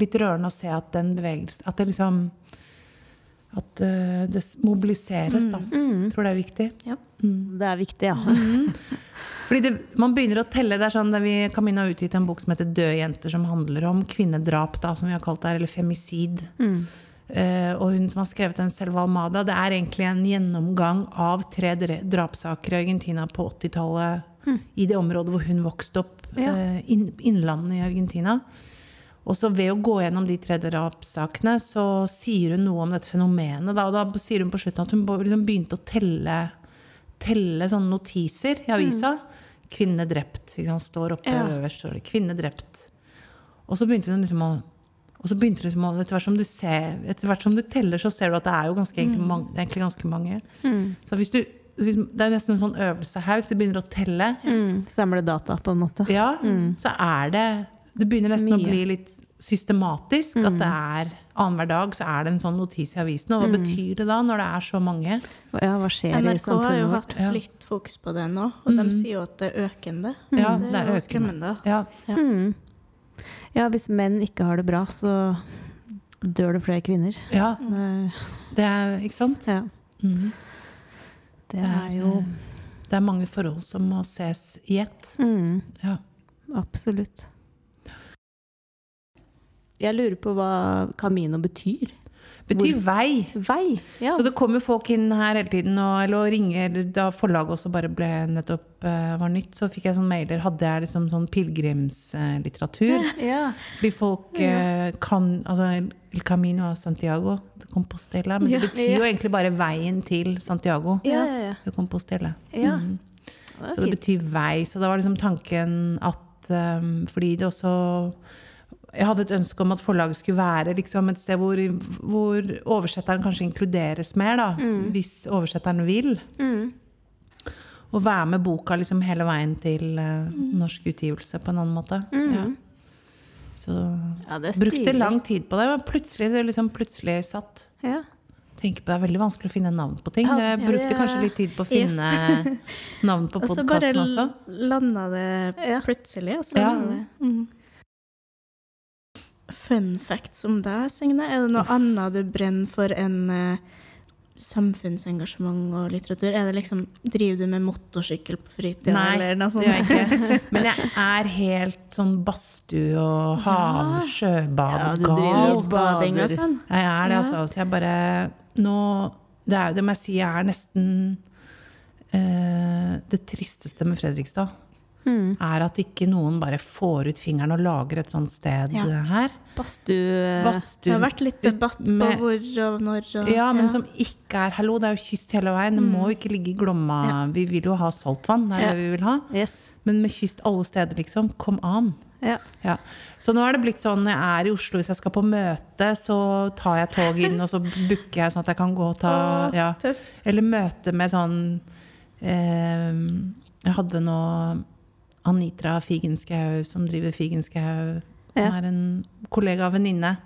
litt rørende å se at den bevegelsen At det liksom At eh, det mobiliseres, da. Mm. Tror det er viktig. Ja, Det er viktig, ja. [LAUGHS] Fordi det, man begynner å telle. det er sånn, vi, Camilla har utgitt en bok som heter 'Døde jenter', som handler om kvinnedrap, da, som vi har kalt det her, eller femicid. Uh, og hun som har skrevet den, Selva Almada, det er egentlig en gjennomgang av tre drapssaker i Argentina på 80-tallet. I det området hvor hun vokste opp, Ja. uh, inn, innlandet i Argentina. Og så ved å gå gjennom de tre drapssakene, så sier hun noe om dette fenomenet. Da, og da sier hun på slutten at hun liksom begynte å telle, telle sånne notiser i avisa. 'Kvinne drept'. Ikke sant? Står oppe Ja. øverst. Står det 'Kvinne drept'. Og så begynte hun liksom å og så begynte det liksom etter hvert som du ser, etter hvert som du teller, så ser du at det er jo ganske, egentlig, mange, egentlig ganske mange. Så hvis du, hvis, det er nesten en sånn øvelse her. Hvis du begynner å telle, Mm. Samle data, på en måte. ja, så er det Det begynner nesten å bli litt systematisk. At det er annenhver dag så er det en sånn notis i avisen. Og hva betyr det da, når det er så mange? Ja, hva skjer i NRK har jo hatt Ja. litt fokus på det nå, og de sier jo at det er økende. Ja, det det er økende. skremmende. Ja, Mm. Ja, hvis menn ikke har det bra, så dør det flere kvinner. ja Det er, det er Ikke sant? ja. Mhm. Det er jo Det er mange forhold som må ses i ett. mm, Ja. Absolutt. Jeg lurer på hva Camino betyr. Betyr vei. Vei. Ja. Så det kommer folk inn her hele tiden, og, eller og ringer Da forlaget også bare ble nettopp uh, var nytt, så fikk jeg sånn mailer. Hadde jeg liksom sånn pilegrimslitteratur? ja. Fordi folk uh, kan Altså El Camino av Santiago, de Compostela. Men det betyr betyr jo egentlig bare veien til Santiago. Ja, ja, ja. De Compostela. Ja. Mhm. Det Så det betyr vei. Så da var liksom tanken at um, Fordi det også Jeg hadde et ønske om at forlaget skulle være liksom et sted hvor, hvor oversetteren kanskje inkluderes mer, da. Hvis oversetteren vil. Mm. Og være med boka liksom hele veien til uh, norsk utgivelse på en annen måte. Ja. Så Ja, det brukte lang tid på det, men plutselig, det liksom plutselig satt. Ja. Tenker på Det er veldig vanskelig å finne navn på ting. Dere brukte kanskje litt tid på å Yes. finne navn på [LAUGHS] Og så bare podkasten landa det plutselig, og så Ja. mm. Fun facts om deg, Signe. Er det noe annet du brenner for enn eh, samfunnsengasjement og litteratur? Er det liksom, Driver du med motorsykkel på fritida, Nei, eller noe det sånt? gjør jeg ikke. [LAUGHS] Men jeg er helt sånn badstue og hav, Ja. sjøbad, Ja, du gal. Isbading og sånn? Jeg er det, Ja. altså. Så jeg bare Nå Det, er, det må jeg si, jeg er nesten eh, Det tristeste med Fredrikstad Mm. er at ikke noen bare får ut fingeren og lager et sånt sted Ja. her. Badstue Det har vært litt debatt på med- hvor og når og Ja, men som ikke er Hallo, det er jo kyst hele veien. Det må jo ikke ligge i Glomma. Ja. Vi vil jo ha saltvann. Det er Ja. det vi vil ha. Yes. Men med kyst alle steder, liksom. Kom an. Ja. Ja. Så nå er det blitt sånn når jeg er i Oslo, hvis jeg skal på møte, så tar jeg tog inn, og så booker jeg sånn at jeg kan gå og ta Å, ja. Eller møte med sånn eh, Jeg hadde nå Anitra Figenschou, som driver Figenschou, som Ja. er en kollega og venninne.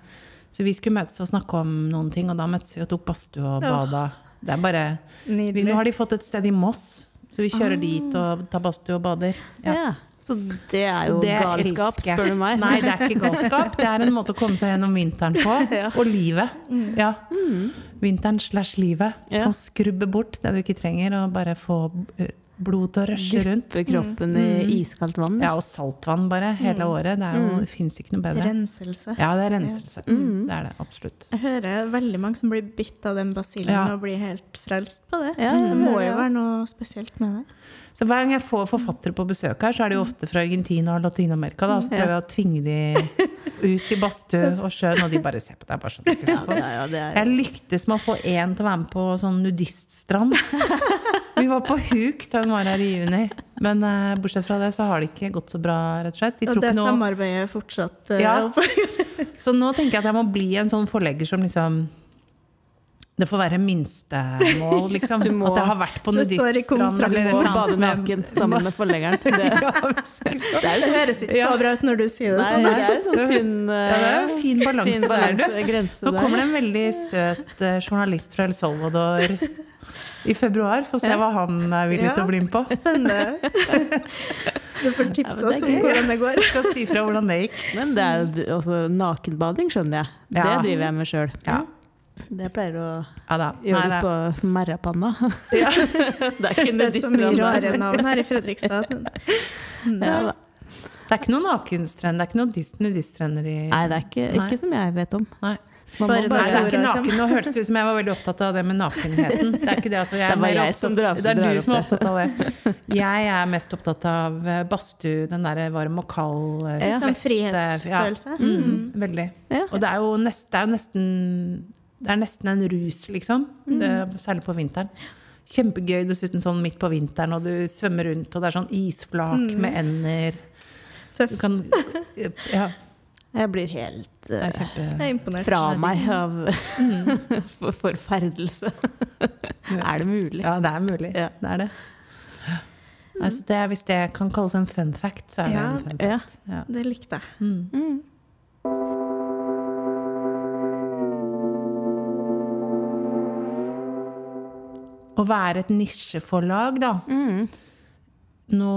Så vi skulle møtes og snakke om noen ting, og da møttes vi og tok badstue og bada. Det er bare Nydelig. Nå har de fått et sted i Moss, så vi kjører dit og tar badstue og bader. Ja. Ja. Så det er jo Det galskap, elsker spør du meg. Nei, det er ikke galskap. Det er en måte å komme seg gjennom vinteren på. [LAUGHS] Ja. Og livet. Ja. Vinteren slash livet. Ja. Kan skrubbe bort det du ikke trenger, og bare få eh, blod til å rushe rundt. Dyppe kroppen i iskaldt vann. Ja, og saltvann bare hele året. Det, jo, det fins ikke noe bedre. Renselse. Ja, det er renselse. Det er det absolutt. Jeg hører veldig mange som blir bitt av den basillen Ja. og blir helt frelst på det. Ja, ja, det må jo ja. være noe spesielt med det. Så hver gang jeg får forfattere på besøk her, så er de jo ofte fra Argentina og Latin-Amerika. Da, og så prøver jeg å tvinge de ut i badstue [LAUGHS] og sjøen, og de bare ser på deg. Bare sånn, ikke. Ja, ja, er Jeg lyktes med å få én til å være med på sånn nudiststrand. [LAUGHS] Vi var på huk da hun var her i juni, men uh, bortsett fra det så har det ikke gått så bra, rett og slett. De Og det noe samarbeidet fortsatt uh, Ja. [LAUGHS] Så nå tenker jeg at jeg må bli en sånn forlegger som liksom Det får være minstemål, liksom. [LAUGHS] Du må- At jeg har vært på det nudiststrand eller et Må bade naken sammen med forleggeren. [LAUGHS] Det, det er Det høres ikke så bra ut når du sier det Nei, sånn. det er sånn tynn [LAUGHS] Ja, det er en fin balanse fin der, balanse, du. grense Nå kommer det en veldig søt eh, journalist fra El Salvador i februar. Få se hva han er villig til å bli med på. Spennende. Du får tipse Ja, oss det om hvordan det går. Jeg skal si fra hvordan det gikk. Men det er jo også nakenbading, skjønner jeg. Det driver jeg med sjøl. Ja, Det pleier å ja da. gjøre Nei, litt på Merrapanna. [LAUGHS] Ja. det er ikke [LAUGHS] Det er så mye rare navn her i Fredrikstad. sånn. [LAUGHS] Ja, da. Det er ikke noen nakenstrender. Det er ikke noen dis- nudiststrender i Nei, det er ikke, Nei. ikke som jeg vet om. Nei. Bare, Bare det er ikke naken. Nå hørtes det ut som jeg var veldig opptatt av det med nakenheten. Det er ikke det, altså. Jeg Det var jeg som drar- Det er du som er opptatt av det. Jeg er mest opptatt av eh, badstue, den derre varm og kald svette. Ja. Sånn frihetsfølelse. Ja. Mm, veldig. Ja. Og det er jo, nest, det er jo nesten Det er nesten en rus, liksom. Det, særlig på vinteren. Kjempegøy dessuten sånn midt på vinteren, og du svømmer rundt, og det er sånn isflak med ender. Du Tøft. kan Ja, Jeg blir helt er eh, kjempe Jeg er fra meg av [LAUGHS] for- forferdelse. er det mulig? Ja, det er mulig. Ja. Det er det. Nei, så det, hvis det kan kalles en fun fact, så er det Ja. en fun fact. Ja. Det likte jeg. Mm. Å være et nisjeforlag, da. Mm. Nå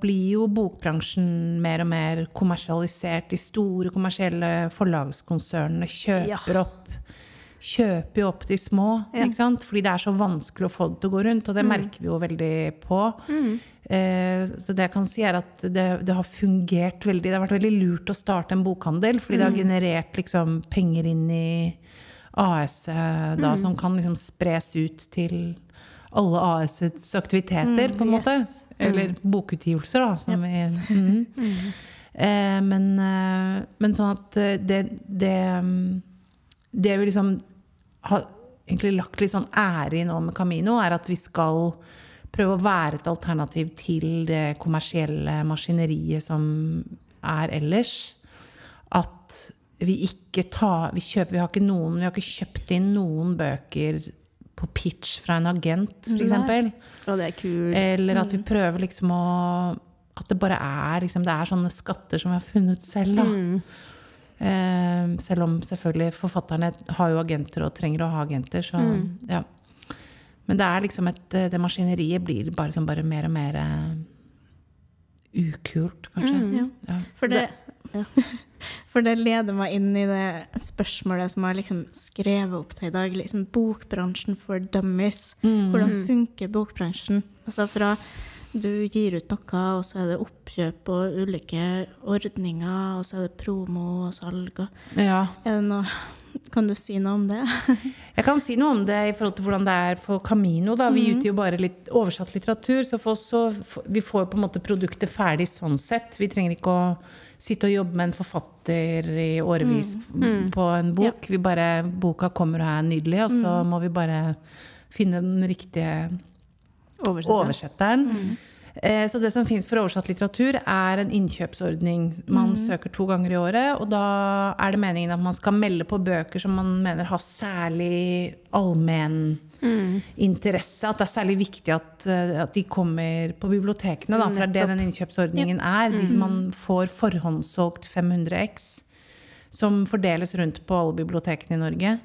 blir jo bokbransjen mer og mer kommersialisert. De store kommersielle forlagskonsernene kjøper opp Kjøper jo opp de små, Ja. ikke sant? fordi det er så vanskelig å få det til å gå rundt. Og det merker vi jo veldig på. Eh, så det jeg kan si, er at det, det har fungert veldig Det har vært veldig lurt å starte en bokhandel, fordi det har generert liksom penger inn i AS-et da, som kan liksom spres ut til alle AS-ets aktiviteter, på en måte. yes. Eller bokutgivelser, da. Som vi, mhm. eh, men, eh, men sånn at eh, det, det, mm, det vi liksom har egentlig lagt litt sånn ære i nå med Camino, er at vi skal prøve å være et alternativ til det kommersielle maskineriet som er ellers. At vi ikke tar Vi kjøper Vi har ikke noen Vi har ikke kjøpt inn noen bøker på pitch fra en agent, f.eks. Og det er kult. Eller at vi prøver liksom å At det bare er liksom, Det er sånne skatter som vi har funnet selv, da. Mm. Eh, selv om selvfølgelig forfatterne har jo agenter og trenger å ha agenter, så ja. Men det er liksom et Det maskineriet blir bare, sånn bare mer og mer uh, ukult, kanskje. Ja. Ja. For det, det, det- for det leder meg inn i det spørsmålet som jeg har liksom skrevet opp til i dag. Liksom bokbransjen for dummies. Hvordan funker bokbransjen? Altså fra du gir ut noe, og så er det oppkjøp og ulike ordninger, og så er det promo og salg. Og ja. noe, kan du si noe om det? [LAUGHS] Jeg kan si noe om det i forhold til hvordan det er for Camino. Da. Vi utgir jo bare litt oversatt litteratur, så for oss så vi får på en måte produktet ferdig sånn sett. Vi trenger ikke å sitte og jobbe med en forfatter i årevis på en bok. Vi bare, boka kommer og er nydelig, og så må vi bare finne den riktige oversetteren. oversetteren. Eh, Så det som fins for oversatt litteratur, er en innkjøpsordning. Man søker to ganger i året, og da er det meningen at man skal melde på bøker som man mener har særlig allmenn interesse. At det er særlig viktig at, eh, at de kommer på bibliotekene, da, for det er det den innkjøpsordningen er. De, man får forhåndssolgt 500 X som fordeles rundt på alle bibliotekene i Norge.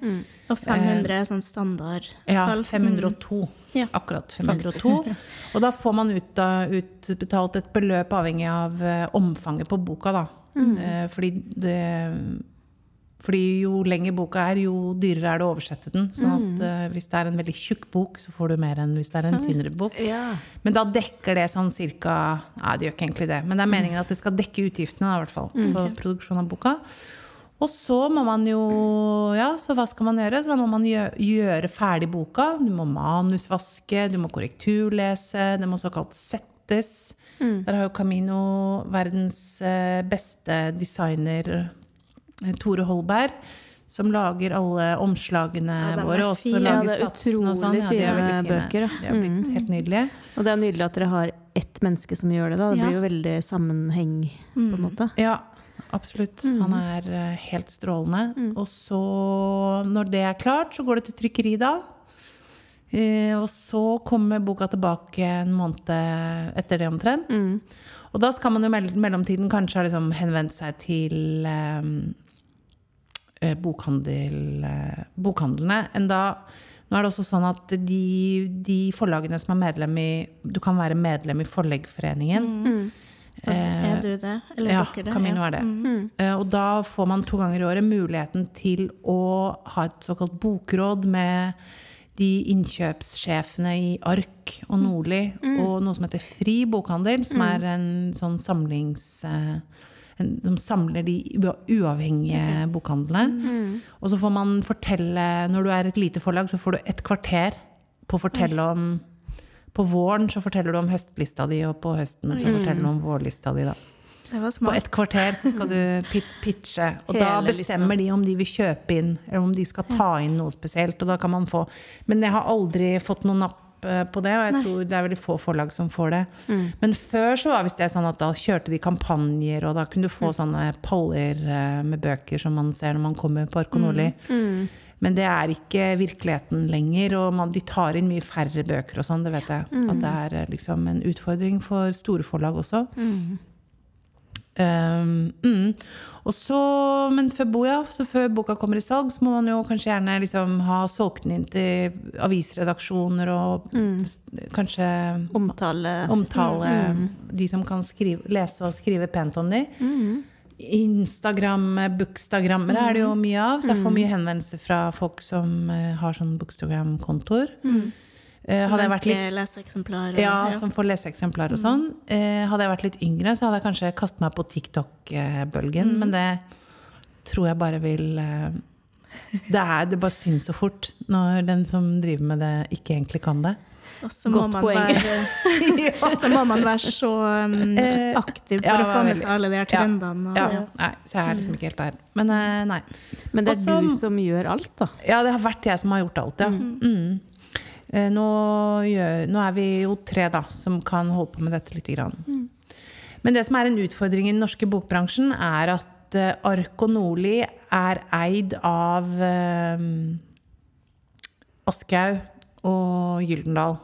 Og 500 er sånn standard. Ja, tall. 502. Ja. Akkurat 502. [LAUGHS] Og da får man ut, da, utbetalt et beløp avhengig av eh, omfanget på boka, da. Mm. fordi det fordi jo lenger boka er, jo dyrere er det å oversette den. Sånn mm. eh, hvis det er en veldig tjukk bok, så får du mer enn hvis det er en tynnere bok. Ja. Men da dekker det sånn cirka Nei, det gjør ikke egentlig det. Men det er meningen at det skal dekke utgiftene, da, i hvert fall. For produksjon av boka. Og så må man jo Ja, så hva skal man gjøre? Så da må man gjø- gjøre ferdig boka. Du må manusvaske, du må korrekturlese, det må såkalt settes. Der har jo Camino verdens eh, beste designer, eh, Tore Holberg, som lager alle omslagene Ja, våre. Og. Også lager Ja, er og sånn. Ja, de er veldig fine. bøker, ja. De har blitt helt nydelige. Og det er nydelig at dere har ett menneske som gjør det. da. Det blir jo veldig sammenheng, på en måte. Ja, absolutt. Han er eh, helt strålende. Og så, når det er klart, så går det til trykkeri da. Eh, og så kommer boka tilbake en måned etter det omtrent. Og da skal man jo i mellomtiden kanskje ha liksom henvendt seg til eh, eh, bokhandel, eh, bokhandlene. Enda, nå er det også sånn at de, de forlagene som er medlem i Du kan være medlem i Forleggerforeningen. Er du det? Eller Ja, dere det? Camino er det. Eh, Og da får man to ganger i året muligheten til å ha et såkalt bokråd med de innkjøpssjefene i Ark og Nordli, og noe som heter Fri bokhandel, som er en sånn samlings... eh, en, de samler de uavhengige uavhengige bokhandlene. Og så får man fortelle Når du er et lite forlag, så får du et kvarter på å fortelle om På våren så forteller du om høstlista di, og på høsten så forteller du om vårlista di. da. Det var På et kvarter så skal du [LAUGHS] pitche, og da bestemmer bestemmer de om de vil kjøpe inn, eller om de skal ta inn noe spesielt. Og da kan man få Men jeg har aldri fått noen napp eh, på det, og jeg tror det er veldig få forlag som får det. Men før så var visst det sånn at da kjørte de kampanjer, og da kunne du få sånne paller eh, med bøker som man ser når man kommer på Arco Nordli. Men det er ikke virkeligheten lenger, og man, de tar inn mye færre bøker og sånn, det vet jeg. At det er eh, liksom en utfordring for store forlag også. Um, mm. Og så, men før, bo, ja, så før boka kommer i salg, så må man jo kanskje gjerne liksom ha solgt den inn til avisredaksjoner og mm. kanskje Omtale. omtale de som kan skrive, lese og skrive pent om de. Instagram, bookstagrammere er det jo mye av, så jeg får mye henvendelser fra folk som eh, har sånn bookstagram-kontoer. Eh, Som ønsker leseeksemplar. og- ja, som får leseeksemplar og sånn. Eh, hadde jeg vært litt yngre, så hadde jeg kanskje kastet meg på TikTok-bølgen. Men det tror jeg bare vil eh, det, er, det bare syns så fort når den som driver med det, ikke egentlig kan det. Og så må, Godt man poeng. være, [LAUGHS] [LAUGHS] så må man være så um, aktiv for ja, å få med seg alle de her Ja. trendene. Og, Ja, nei, så jeg er liksom ikke helt der. Men eh, nei. Men det er Også- du som gjør alt, da. Ja, det har vært jeg som har gjort alt, ja. Mm. Eh, Nå, gjør, nå er vi jo tre da, som kan holde på med dette lite grann. Men det som er en utfordring i den norske bokbransjen, er at eh, Ark og Nordli er eid av eh, Aschehoug og Gyldendal.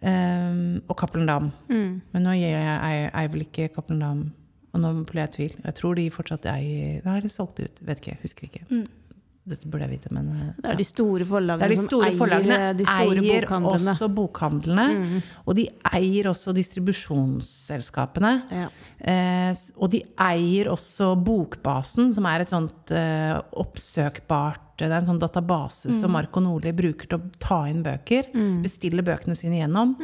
Eh, og Cappelen Dam. Men nå eier jeg vel ikke Cappelen Dam. Og nå ble jeg i tvil. Jeg tror de fortsatt eier Nei, de solgte ut. Vet ikke. Husker ikke. Dette burde jeg vite, men ja. Det er de store forlagene de som store eier forlagene eh, de store eier bokhandlene. også bokhandlene. Og de eier også distribusjonsselskapene. Ja. Eh, og de eier også Bokbasen, som er et sånt eh, oppsøkbart Det er en sånn database som Marco Nordli bruker til å ta inn bøker. Bestille bøkene sine gjennom.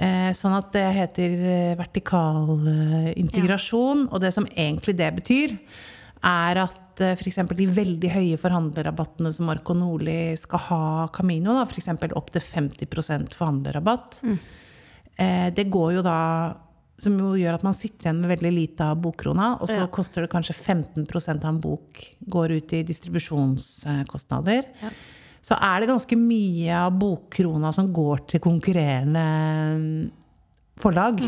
Eh, sånn at det heter eh, vertikal eh, integrasjon. Og det som egentlig det betyr, er at eh, f.eks. de veldig høye forhandlerrabattene som Marco Nordli skal ha Camino, f.eks. opptil 50 forhandlerrabatt, eh, det går jo da som jo gjør at man sitter igjen med veldig lite av bokkrona, og så Ja. koster det kanskje 15% av en bok går ut i distribusjonskostnader. Så er det ganske mye av bokkrona som går til konkurrerende forlag.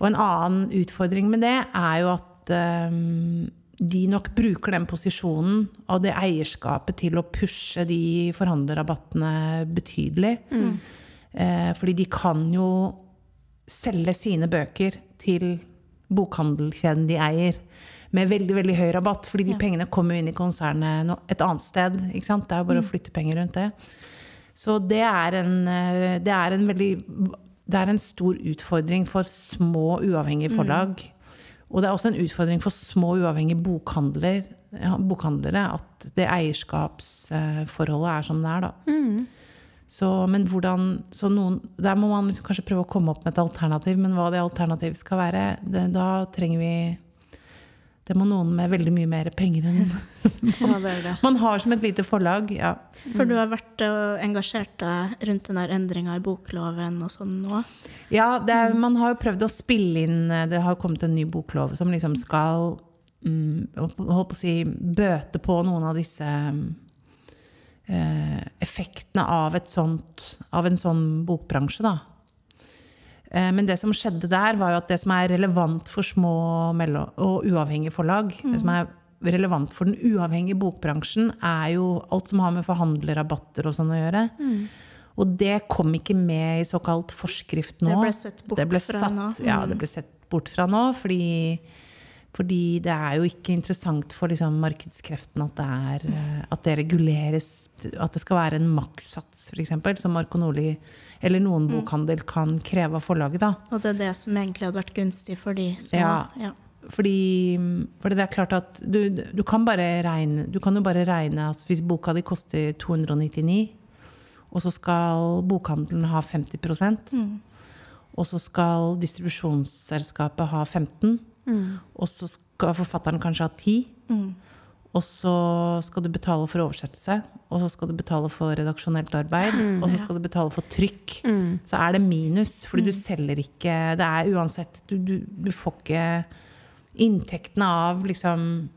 Og en annen utfordring med det er jo at um, de nok bruker den posisjonen og det eierskapet til å pushe de forhandlerrabattene betydelig. Eh, fordi de kan jo selge sine bøker til bokhandelkjeden de eier. med veldig veldig høy rabatt, fordi de Ja. pengene kommer jo inn i konsernet et annet sted. Det er jo bare å flytte penger rundt det. Så det er en, eh, det er en veldig Det er en stor utfordring for små, uavhengige forlag. Og det er også en utfordring for små, uavhengige bokhandler, bokhandlere at det eierskapsforholdet er som det er, da. Så, men hvordan, så noen, der må man liksom kanskje prøve å komme opp med et alternativ, men hva det alternativet skal være, det, da trenger vi Det må noen med veldig mye mer penger enn [LAUGHS] det. man har som et lite forlag. Ja. For du har vært engasjert deg rundt den der endringa i bokloven og sånn nå? Ja, det er, man har jo prøvd å spille inn Det har kommet en ny boklov som liksom skal mm, holdt på å si, bøte på noen av disse eh, effektene av, et sånt, av en sånn bokbransje, da. Eh, Men det som skjedde der, var jo at det som er relevant for små og uavhengige forlag, det som er relevant for den uavhengige bokbransjen, er jo alt som har med forhandlerrabatter og sånn å gjøre. Og det kom ikke med i såkalt forskrift nå. Det ble sett bort ble fra satt, nå. Ja, Mm. det ble sett bort fra nå, fordi, fordi det er jo ikke interessant for liksom, markedskreftene at det, eh, at det reguleres At det skal være en makssats, f.eks., som Marco Nordli eller noen Mm. bokhandel kan kreve av forlaget. da. Og det er det som egentlig hadde vært gunstig for de små? Ja. ja. Fordi, fordi det er klart at du, du kan bare regne Du kan jo bare regne at hvis boka di koster 299, og så skal bokhandelen ha 50 mm. og så skal distribusjonsselskapet ha 15 og så skal forfatteren kanskje ha 10 og så skal du betale for oversettelse, og så skal du betale for redaksjonelt arbeid, og så skal du betale for trykk. Så er det minus, fordi du selger ikke. Det er uansett Du, du, du får ikke inntektene av liksom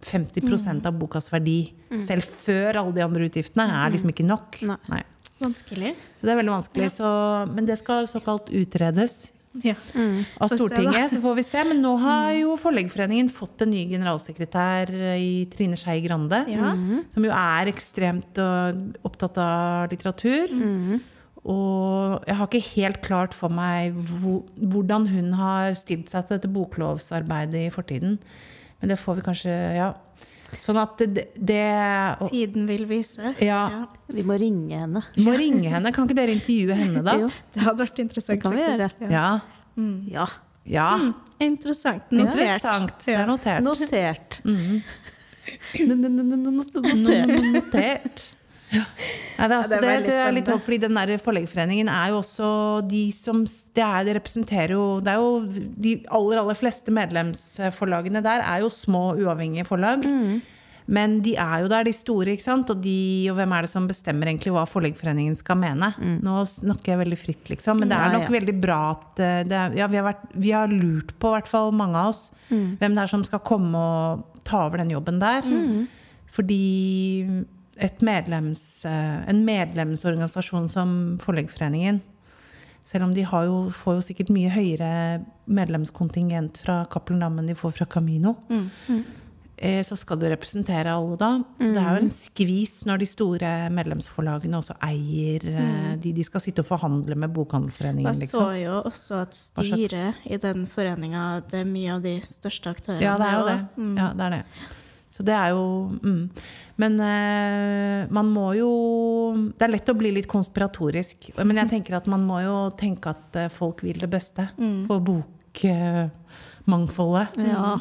50% av bokas verdi, selv før alle de andre utgiftene, er liksom ikke nok. Nei. Nei. Vanskelig. Så det er veldig vanskelig. Så, men det skal såkalt utredes Ja. av Stortinget, så får vi se. Men nå har jo Forleggerforeningen fått en ny generalsekretær i Trine Skei Grande. Ja. Som jo er ekstremt øh, opptatt av litteratur. Og jeg har ikke helt klart for meg hvordan hun har stilt seg til dette boklovsarbeidet i fortiden. Men det får vi kanskje Ja. Sånn at det, det og, Tiden vil vise. Ja. Vi må ringe henne. Må ringe henne. Kan ikke dere intervjue henne, da? [LAUGHS] Jo, Det hadde vært interessant. Det kan vi faktisk. gjøre. Ja. Ja. ja. Mm. Interessant. Notert. Interessant. Det er notert. Notert. Mm. [LAUGHS] Notert. Ja. Det, er altså, Ja, det er det, det er litt håp, fordi den der Forleggerforeningen er jo også de som det, er, det representerer jo Det er jo de aller, aller fleste medlemsforlagene der er jo små, uavhengige forlag. Mm. Men de er jo der, de store, ikke sant? Og, de, og hvem er det som bestemmer egentlig hva Forleggerforeningen skal mene? Nå snakker jeg veldig fritt, liksom. Men det er Mm. Nok ja. veldig bra at eh, det er, ja, vi, har vært, vi har lurt på, i hvert fall mange av oss, Mm. hvem det er som skal komme og ta over den jobben der. Mm. Fordi medlems, eh, en medlemsorganisasjon som Forleggerforeningen selv om de har jo, får jo sikkert mye høyere medlemskontingent fra Cappelen Dam enn de får fra Camino, eh, så skal du representere alle da. Så det er jo en skvis når de store medlemsforlagene også eier mm. de, de skal sitte og forhandle med Bokhandelforeningen, Jeg så liksom. jo også at styret i den foreninga Det er mye av de største aktørene. Ja, det er jo det. også. Ja, det er det. Så det er jo mm. Men eh, man må jo Det er lett å bli litt konspiratorisk. Men jeg tenker at man må jo tenke at eh, folk vil det beste for bokmangfoldet. Ja.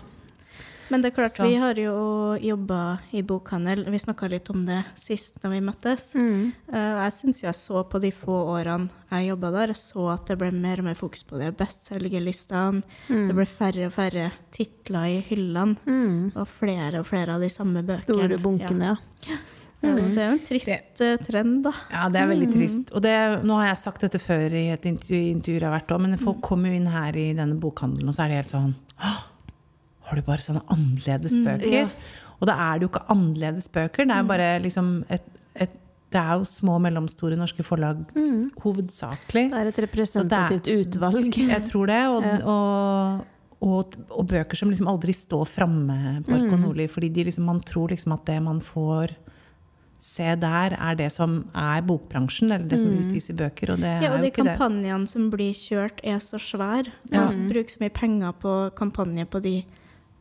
Men det er klart, Så. vi har jo jobba i bokhandel. Vi snakka litt om det sist da vi møttes. Mm. Eh, jeg syns jo jeg så på de få årene jeg jobba der, så at det ble mer og mer fokus på de bestselgerlistene. Det ble færre og færre titler i hyllene, Mm. og flere og flere av de samme bøkene. Store bunkene, ja. Ja. Ja, Det er jo en trist det, trend, da. Ja, det er veldig trist. Og det, nå har jeg sagt dette før i et intervju, intervju jeg har vært òg, men folk kommer jo inn her i denne bokhandelen, og så er det helt sånn «Åh, Har du bare sånne annerledes bøker? Ja. Og da er det jo ikke annerledes bøker, det er jo bare liksom et, et Det er jo små og mellomstore norske forlag hovedsakelig. Det er et representativt utvalg. [LAUGHS] Jeg tror det. Og, og, og, og bøker som liksom aldri står framme på Arko Nordli, fordi de liksom, man tror liksom at det man får se der, er det som er bokbransjen, eller det som utgis i bøker, og det Ja, er og jo de ikke det. kampanjene som blir kjørt, er så svære. Ja. Man bruker så mye penger på kampanje på de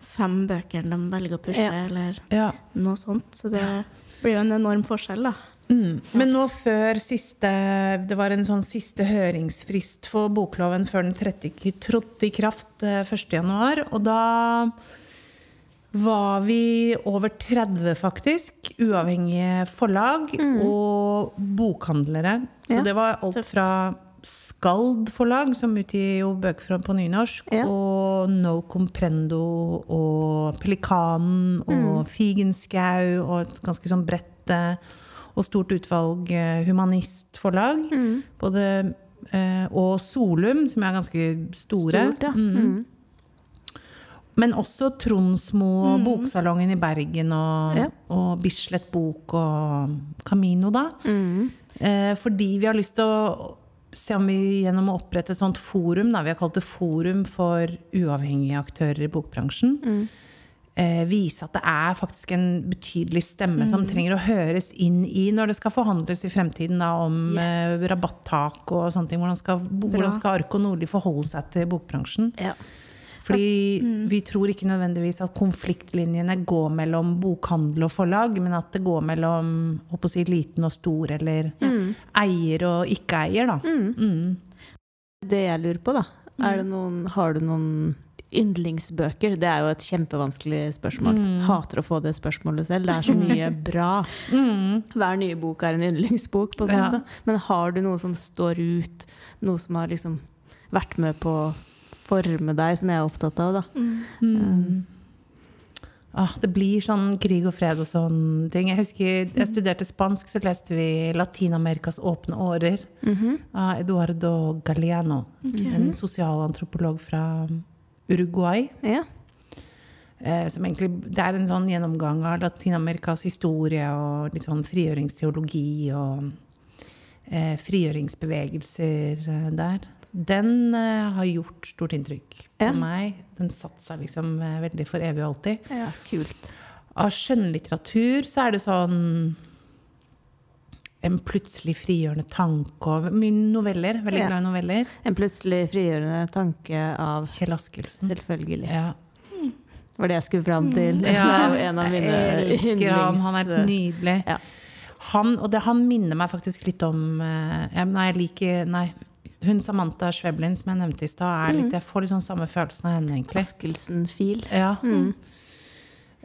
fem bøkene de velger å pushe, Ja. eller Ja. noe sånt. Så det blir jo en enorm forskjell, da. Mm. Men nå før siste Det var en sånn siste høringsfrist for bokloven før den trådte i kraft eh, 1. januar. Og da var vi over 30, faktisk. Uavhengige forlag og bokhandlere. Så Ja, det var alt fra Skald forlag, som utgir jo bøker på nynorsk, Ja. og No Comprendo og Pelikanen og Figenschou og et ganske sånn bredt eh, og stort utvalg eh, humanistforlag. Mm. Både, eh, og Solum, som er ganske store. Stort, ja. Mm. Mm. Men også Tronsmo og Boksalongen i Bergen og, Ja. og Bislett Bok og Camino, da. Mm. Eh, fordi vi har lyst til å se om vi gjennom å opprette et sånt forum, da, vi har kalt det Forum for uavhengige aktører i bokbransjen, Mm. eh, vise at det er faktisk en betydelig stemme som trenger å høres inn i når det skal forhandles i fremtiden da, om Yes. eh, rabattak og sånne ting. Hvordan skal, hvordan skal Arko Nordli forholde seg til bokbransjen? Ja. Fordi vi tror ikke nødvendigvis at konfliktlinjene går mellom bokhandel og forlag, men at det går mellom å si, liten og stor, eller eier og ikke-eier, da. Mm. Det jeg lurer på, da, er det noen, har du noen yndlingsbøker? Det er jo et kjempevanskelig spørsmål. Hater å få det spørsmålet selv. Det er så mye [LAUGHS] bra. Hver nye bok er en yndlingsbok, på en Ja. Men har du noe som står ut? Noe som har liksom vært med på forme deg, som jeg er opptatt av, da? Mm. Ah, det blir sånn krig og fred og sånne ting. Jeg husker jeg studerte spansk, så leste vi 'Latin-Amerikas åpne årer' av Eduardo Galeano. En sosialantropolog fra Uruguay. Ja. Eh, som egentlig, det er en sånn gjennomgang av Latin-Amerikas historie og litt sånn frigjøringsteologi og eh, frigjøringsbevegelser eh, der. Den uh, har gjort stort inntrykk på Ja. meg. Den satte seg liksom uh, veldig for evig og alltid. ja. Kult. Av skjønnlitteratur så er det sånn en plutselig frigjørende tanke og mye noveller. Veldig Ja. glad i noveller. En plutselig frigjørende tanke av Kjell Askelsen. Selvfølgelig. Ja. var det jeg skulle fram til. Ja, [LAUGHS] en av mine jeg elsker han. Han er nydelig. Ja. Han, og det, han minner meg faktisk litt om eh, Nei, jeg liker Nei. Hun Samantha Schweblin som jeg nevnte i stad, er litt Jeg får litt sånn samme følelsen av henne, egentlig. Askelsen-fil. Ja. Mm.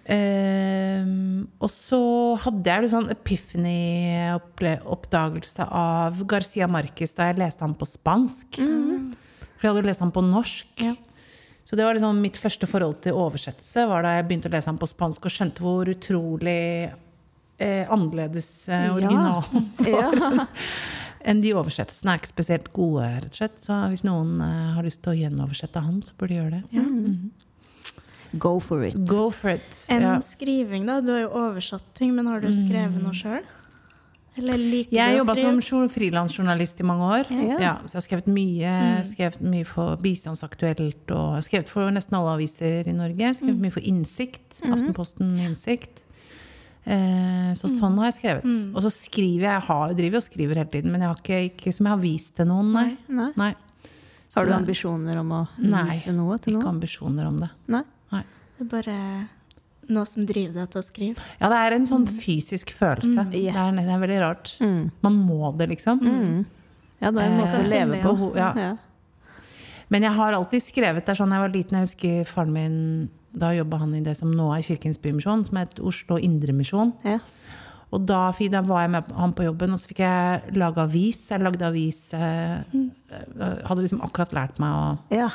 Um, og så hadde jeg sånn epiphany-oppdagelse av Garcia Marquez da jeg leste ham på spansk. For jeg hadde lest ham på norsk. Ja. Så det var liksom mitt første forhold til oversettelse var da jeg begynte å lese ham på spansk og skjønte hvor utrolig eh, annerledes eh, Ja. [LAUGHS] var. Ja. Enn de oversettelsene er ikke spesielt gode, rett og slett. Så hvis noen eh, har lyst til å gjenoversette han, så burde de gjøre det. Go for it. Go for it. En Ja. skriving, da. Du har jo oversatt ting, men har du skrevet noe sjøl? Eller liker Jeg jobba som frilansjournalist i mange år. Ja. Ja, så jeg har skrevet mye, skrevet mye for Bistandsaktuelt og skrevet for nesten alle aviser i Norge. Skrevet mye for Innsikt. Aftenposten Innsikt. Eh, så sånn har jeg skrevet. Og så skriver jeg. Jeg har, driver og skriver hele tiden, men jeg har ikke, ikke som jeg har vist til noen, nei. Nei. nei. Har du ambisjoner om å Nei, vise noe til noen? Ikke ambisjoner om det. Nei. Det er bare noe som driver deg til å skrive. Ja, det er en sånn fysisk følelse. Det, er, det er veldig rart. Mm. Man må det, liksom. Mm. Ja, det er en måte Eh, å leve på. ja. Ja. Men jeg har alltid skrevet der sånn jeg var liten. Jeg husker faren min Da jobba han i det som nå er Kirkens Bymisjon, som het Oslo Indremisjon. Ja. Og da, da var jeg med han på jobben, og så fikk jeg lage avis. Jeg lagde avis eh, Hadde liksom akkurat lært meg å ja.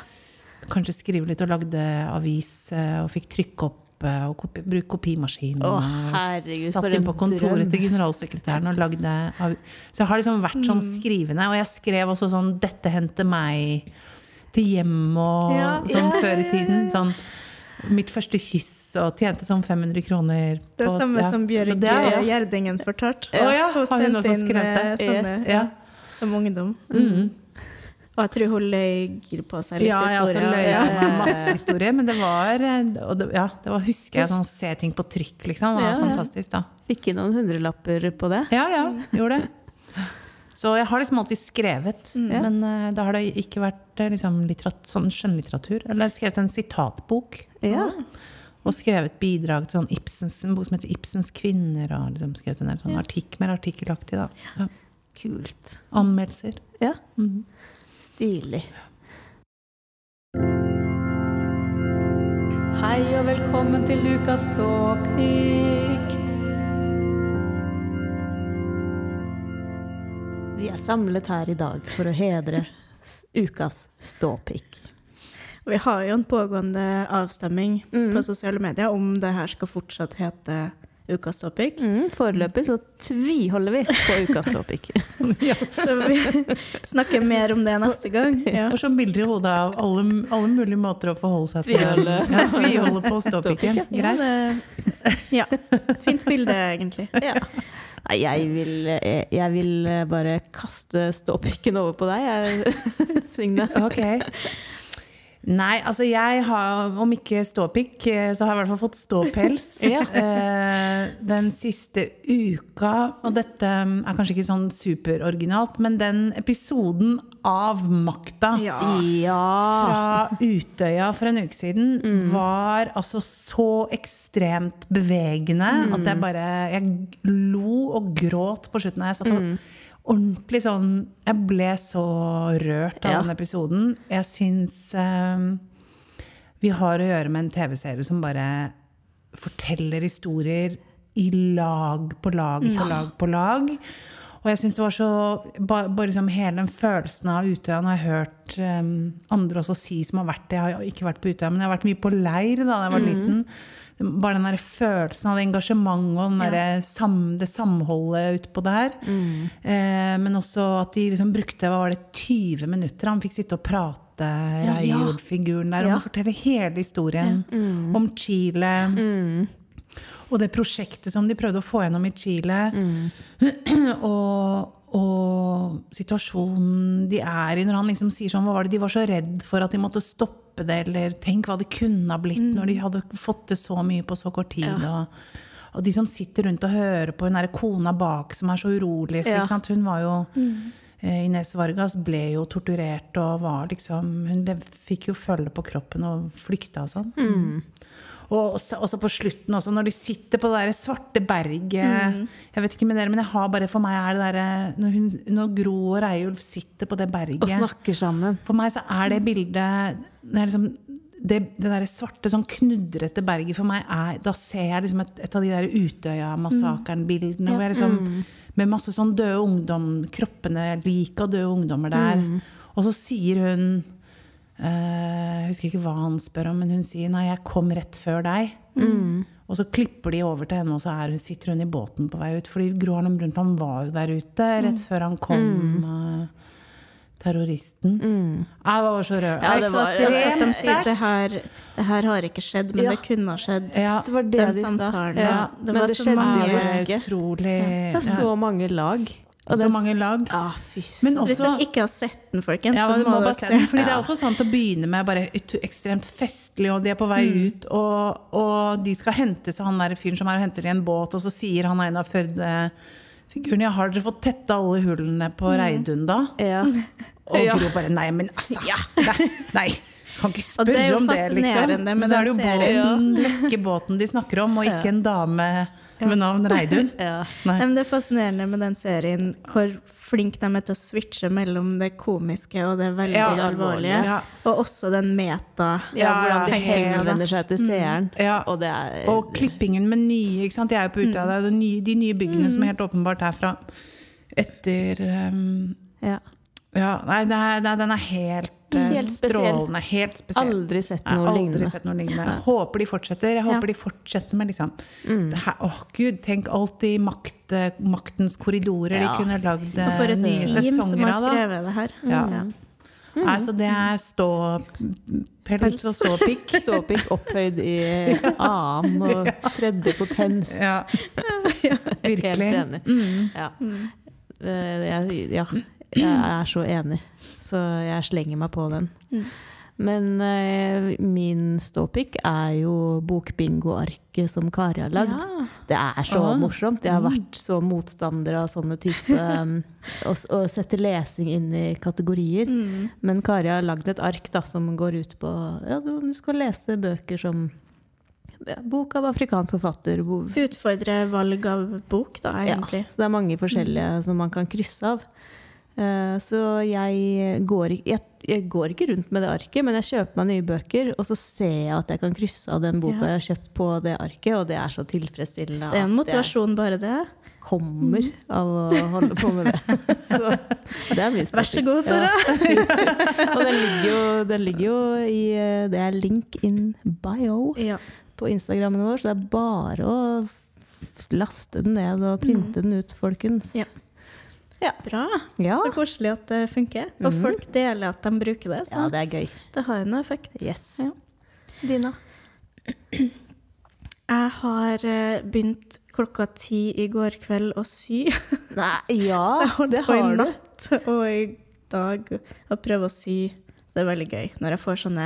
kanskje skrive litt, og lagde avis eh, og fikk trykke opp og kopi, bruke kopimaskinen. Å, herregud, satt inn på kontoret drøm. til generalsekretæren og lagde Så jeg har liksom vært sånn skrivende, og jeg skrev også sånn 'Dette henter meg' til hjem og Ja. sånn Ja, før i tiden. Sånn mitt første kyss og tjente sånn 500 kroner. Det er samme ja. som Bjørge det ja. Gjerdingen fortalte. Å ja, har hun sendte også inn, skrevet det? eh, Sånne, Yes. ja, Ja. som ungdom. Mm. Og jeg tror hun løy på seg litt Ja, jeg har også løy Ja. på masse historier, men det var, eh, og det, ja, det var husker jeg sånn se ting på trykk, liksom. Det var Ja, ja. fantastisk, da. Fikk inn noen hundrelapper på det. Ja, ja, gjorde det. Så jeg har liksom alltid skrevet, Ja. men uh, da har det ikke vært eh, liksom, sånn skjønnlitteratur. Eller jeg har skrevet en sitatbok. Ja. Og skrevet bidrag til sånn Ibsens, en bok som heter 'Ibsens kvinner'. Og liksom skrevet en del sånn artikk, mer artikkelaktig. da. Ja. Kult. Anmeldelser. Ja. Mhm. Stilig. Hei og velkommen til Lukas Ståpikk. Vi er samlet her i dag for å hedre ukas ståpikk. Vi har jo en pågående avstemning Mm. på sosiale medier om det her skal fortsatt hete Ukas topic. Mm, foreløpig så tviholder vi på ukas ståpikk. [LAUGHS] Så vi snakker mer om det neste gang. Ja. Og så bilder i hodet av alle, alle mulige måter å forholde seg til Tviholde. Ja, tviholde på ståpikken. Ja, Greit. det, ja. Fint bilde, egentlig. Ja. Nei, jeg vil, jeg, jeg vil bare kaste ståpikken over på deg, jeg, [LAUGHS] Signe. Ok. Nei, altså jeg har, om ikke ståpikk, eh, så har jeg i hvert fall fått ståpels. [LAUGHS] Ja. eh, den siste uka, og dette mm, er kanskje ikke sånn superoriginalt, men den episoden av Makta Ja. Ja. fra Utøya for en uke siden var altså så ekstremt bevegende at jeg bare Jeg lo og gråt på slutten. Jeg satt og ordentlig sånn Jeg ble så rørt av Ja. den episoden. Jeg syns eh, vi har å gjøre med en TV-serie som bare forteller historier i lag på lag på lag på lag. Og jeg syns det var så ba- Bare liksom hele den følelsen av Utøya Nå har jeg hørt um, andre også si som har vært det. Jeg har ikke vært på Utøya, men jeg har vært mye på leir da jeg var liten. Bare den der følelsen av engasjement og der sam, det samholdet utpå der. Eh, men også at de liksom brukte hva var det, 20 minutter. Han fikk sitte og prate, Reiulf-figuren der, og Ja. fortelle hele historien om Chile. Og det prosjektet som de prøvde å få gjennom i Chile. [CLEARS THROAT] og, og situasjonen de er i, når han liksom sier sånn Hva var det de var så redd for at de måtte stoppe det, eller tenk hva det kunne ha blitt når de hadde fått til så mye på så kort tid. Og, og de som sitter rundt og hører på hun derre kona bak som er så urolig. Ja. Hun var jo mm. Ines Vargas ble jo torturert og var liksom Hun fikk jo følge på kroppen og flykta og sånn. Og også, på slutten, også, når de sitter på det der svarte berget Jeg vet ikke med dere, men jeg har bare, for meg er det derre når, hun- når Gro og Reiulf sitter på det berget Og snakker sammen. For meg så er det bildet det, er liksom, det, det der svarte, sånn knudrete berget for meg er Da ser jeg liksom et, et av de der Utøya-massakren-bildene. hvor Liksom, mm. Med masse sånn døde ungdom, kroppene lik av døde ungdommer der. Og så sier hun eh, Jeg husker ikke hva han spør om, men hun sier nei, jeg kom rett før deg. Og så klipper de over til henne, og så er hun, sitter hun i båten på vei ut. Fordi Gro Harlem Brundtland var jo der ute rett før han kom. Mm. terroristen. Jeg var så rød. Ja, det var- satt Jeg sterkt. det her, det her har ikke skjedd, men Ja. det kunne ha skjedd. Ja, Det var det Den de sa. samtalen. Ja. Det Men var det så skjedde mange- jo det ikke. Det er så mange lag. Ja, så mange lag. Ja, fy Men Så hvis du dere ikke har sett den, folkens, ja, så må, må dere se. den, fordi Det er også sånn til å begynne med bare ekstremt festlig, og de er på vei ut, og, og de skal hente seg han der fyren som er og henter i en båt, og så sier han Einar Førde-figuren ja, har dere fått tetta alle hullene på Reidun da? Ja. Og Ja. Gro bare nei, men altså Nei, nei. Kan ikke Og det er spørre jo om det, liksom. fascinerende med Men så er det jo båten, lekkebåten de snakker om, og ikke en dame med navn Reidun. [LAUGHS] ja. Nei. Nei, men det er fascinerende med den serien hvor flink de er til å switche mellom det komiske og det veldig Ja, alvorlige. ja. Og også den meta. Ja, Ja, hvordan det ja, henvender seg til seeren. Ja. Og det er Og klippingen med nye, ikke sant? Jeg er jo på Utøya, det er de nye, de nye byggene som helt åpenbart er fra etter um, ja. Ja, nei, det er, det er, den er helt, Helt spesiell. strålende. Helt spesiell. Aldri sett noe aldri lignende. sett noe lignende. Jeg håper de fortsetter. Jeg håper Ja. de fortsetter med liksom Mm. det her, Åh, gud, tenk alt i makt, eh, maktens korridorer Ja. de kunne lagd Og for eh, et nye team som sesonger har av. da. skrevet det her. Ja. Ja. Nei, så det er ståpels og ståpikk. [LAUGHS] Ståpikk opphøyd i [LAUGHS] annen og tredje potens. Ja, [LAUGHS] ja. virkelig. enig. Mm. Ja. Eh, Jeg, ja, jeg [CLEARS THROAT] er så enig. Så jeg slenger meg på den. Mm. Men uh, min ståpikk er jo bokbingoarket som Kari har lagd. Ja. Det er så Ah. morsomt. Jeg har vært så motstander av sånne type um, å, å sette lesing inn i kategorier. Mm. Men Kari har lagd et ark da, som går ut på ja, du skal lese bøker som bok av afrikansk forfatter. Utfordre valg av bok, da, ja, så det er mange forskjellige som man kan krysse av. Eh, så jeg går, jeg, jeg går ikke rundt med det arket, men jeg kjøper meg nye bøker, og så ser jeg at jeg kan krysse av den boka Ja. jeg har kjøpt på det arket, og det er så tilfredsstillende. Det er en motivasjon, bare det. kommer av å holde på med det. [LAUGHS] Så det er min Vær så god, Tora. Ja. Og den ligger, jo, den ligger jo i eh, Det er link in bio Ja. på Instagrammen vår, så det er bare å laste den ned og printe den ut, folkens. Ja. Bra. Ja. Så koselig at det funker. Og mm. folk deler at de bruker det, så ja, det er gøy. det har noe effekt. Yes. Ja. Dina? [CLEARS THROAT] Jeg har eh, begynt klokka ti i går kveld å sy. [LAUGHS] Nei, ja, Så jeg holdt det på i natt og i dag å prøve å sy. Det er veldig gøy når jeg får sånne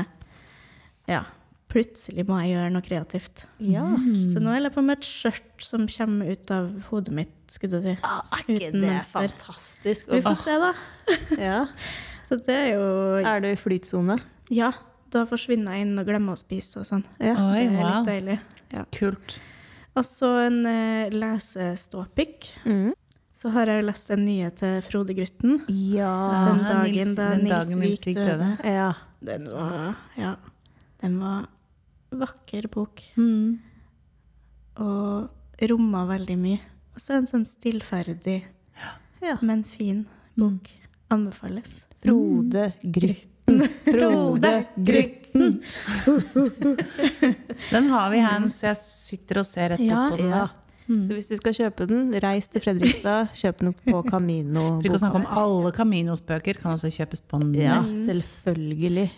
Ja, plutselig må jeg gjøre noe kreativt. Ja. Så nå holder jeg på med et skjørt som kommer ut av hodet mitt, skulle du si. Ah, er ikke Uten det mønster. fantastisk? Vi får se, da. [LAUGHS] Ja. [LAUGHS] Så det er jo Er du i flytsone? Ja, da forsvinner jeg inn og glemmer å spise og sånn. Ja. Oi, det er wow. litt deilig. Ja. Kult. Og så en uh, leseståpikk. Mm. Så har jeg lest den nye til Frode Grytten. Ja. Den Ah, dagen Nils- da den Nils Nils Vik Vik døde. ja. Den var Ja. Den var vakker bok. Mm. Og romma veldig mye. Og så en sånn stillferdig, ja. men fin bok. Anbefales. Frode Grytten. [LAUGHS] Frode Grytten. [LAUGHS] Den har vi her, så jeg sitter og ser rett Ja, opp på den. Ja. Mm. Så hvis du skal kjøpe den, reis til Fredrikstad, [LAUGHS] kjøp den på Camino. For kan å snakke om alle Caminos bøker kan også kjøpes på nett. Ja, selvfølgelig.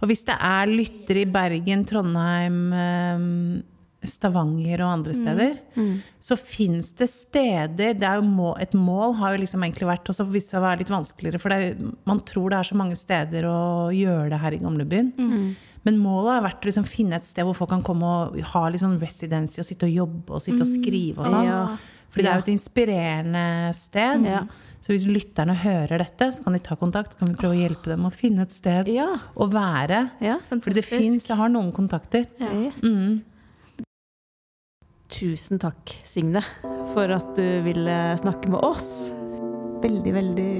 Og hvis det er lyttere i Bergen, Trondheim, eh, Stavanger og andre steder, Mm. så fins det steder det er må, Et mål har jo liksom egentlig vært også seg å være litt vanskeligere, for det er, man tror det er så mange steder å gjøre det her i gamlebyen. Mm. Men målet har vært å liksom finne et sted hvor folk kan komme og ha litt sånn residency og sitte og jobbe og sitte og skrive og sånn. Ja. Fordi det er jo et inspirerende sted. Ja. Så hvis lytterne hører dette, så kan de ta kontakt. Så kan vi prøve å hjelpe dem å finne et sted Ja. å være. ja. Fordi det fins, jeg har noen kontakter. Ja. Yes. Mm. Tusen takk, Signe, for at du ville snakke med oss. Veldig, veldig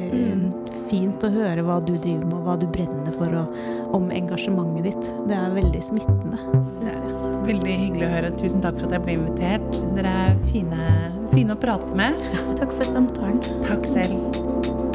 fint å høre hva du driver med, og hva du brenner for, og om engasjementet ditt. Det er veldig smittende, syns jeg. Veldig hyggelig å høre. Tusen takk for at jeg ble invitert. Dere er fine, fine å prate med. [LAUGHS] Takk for samtalen. Takk selv.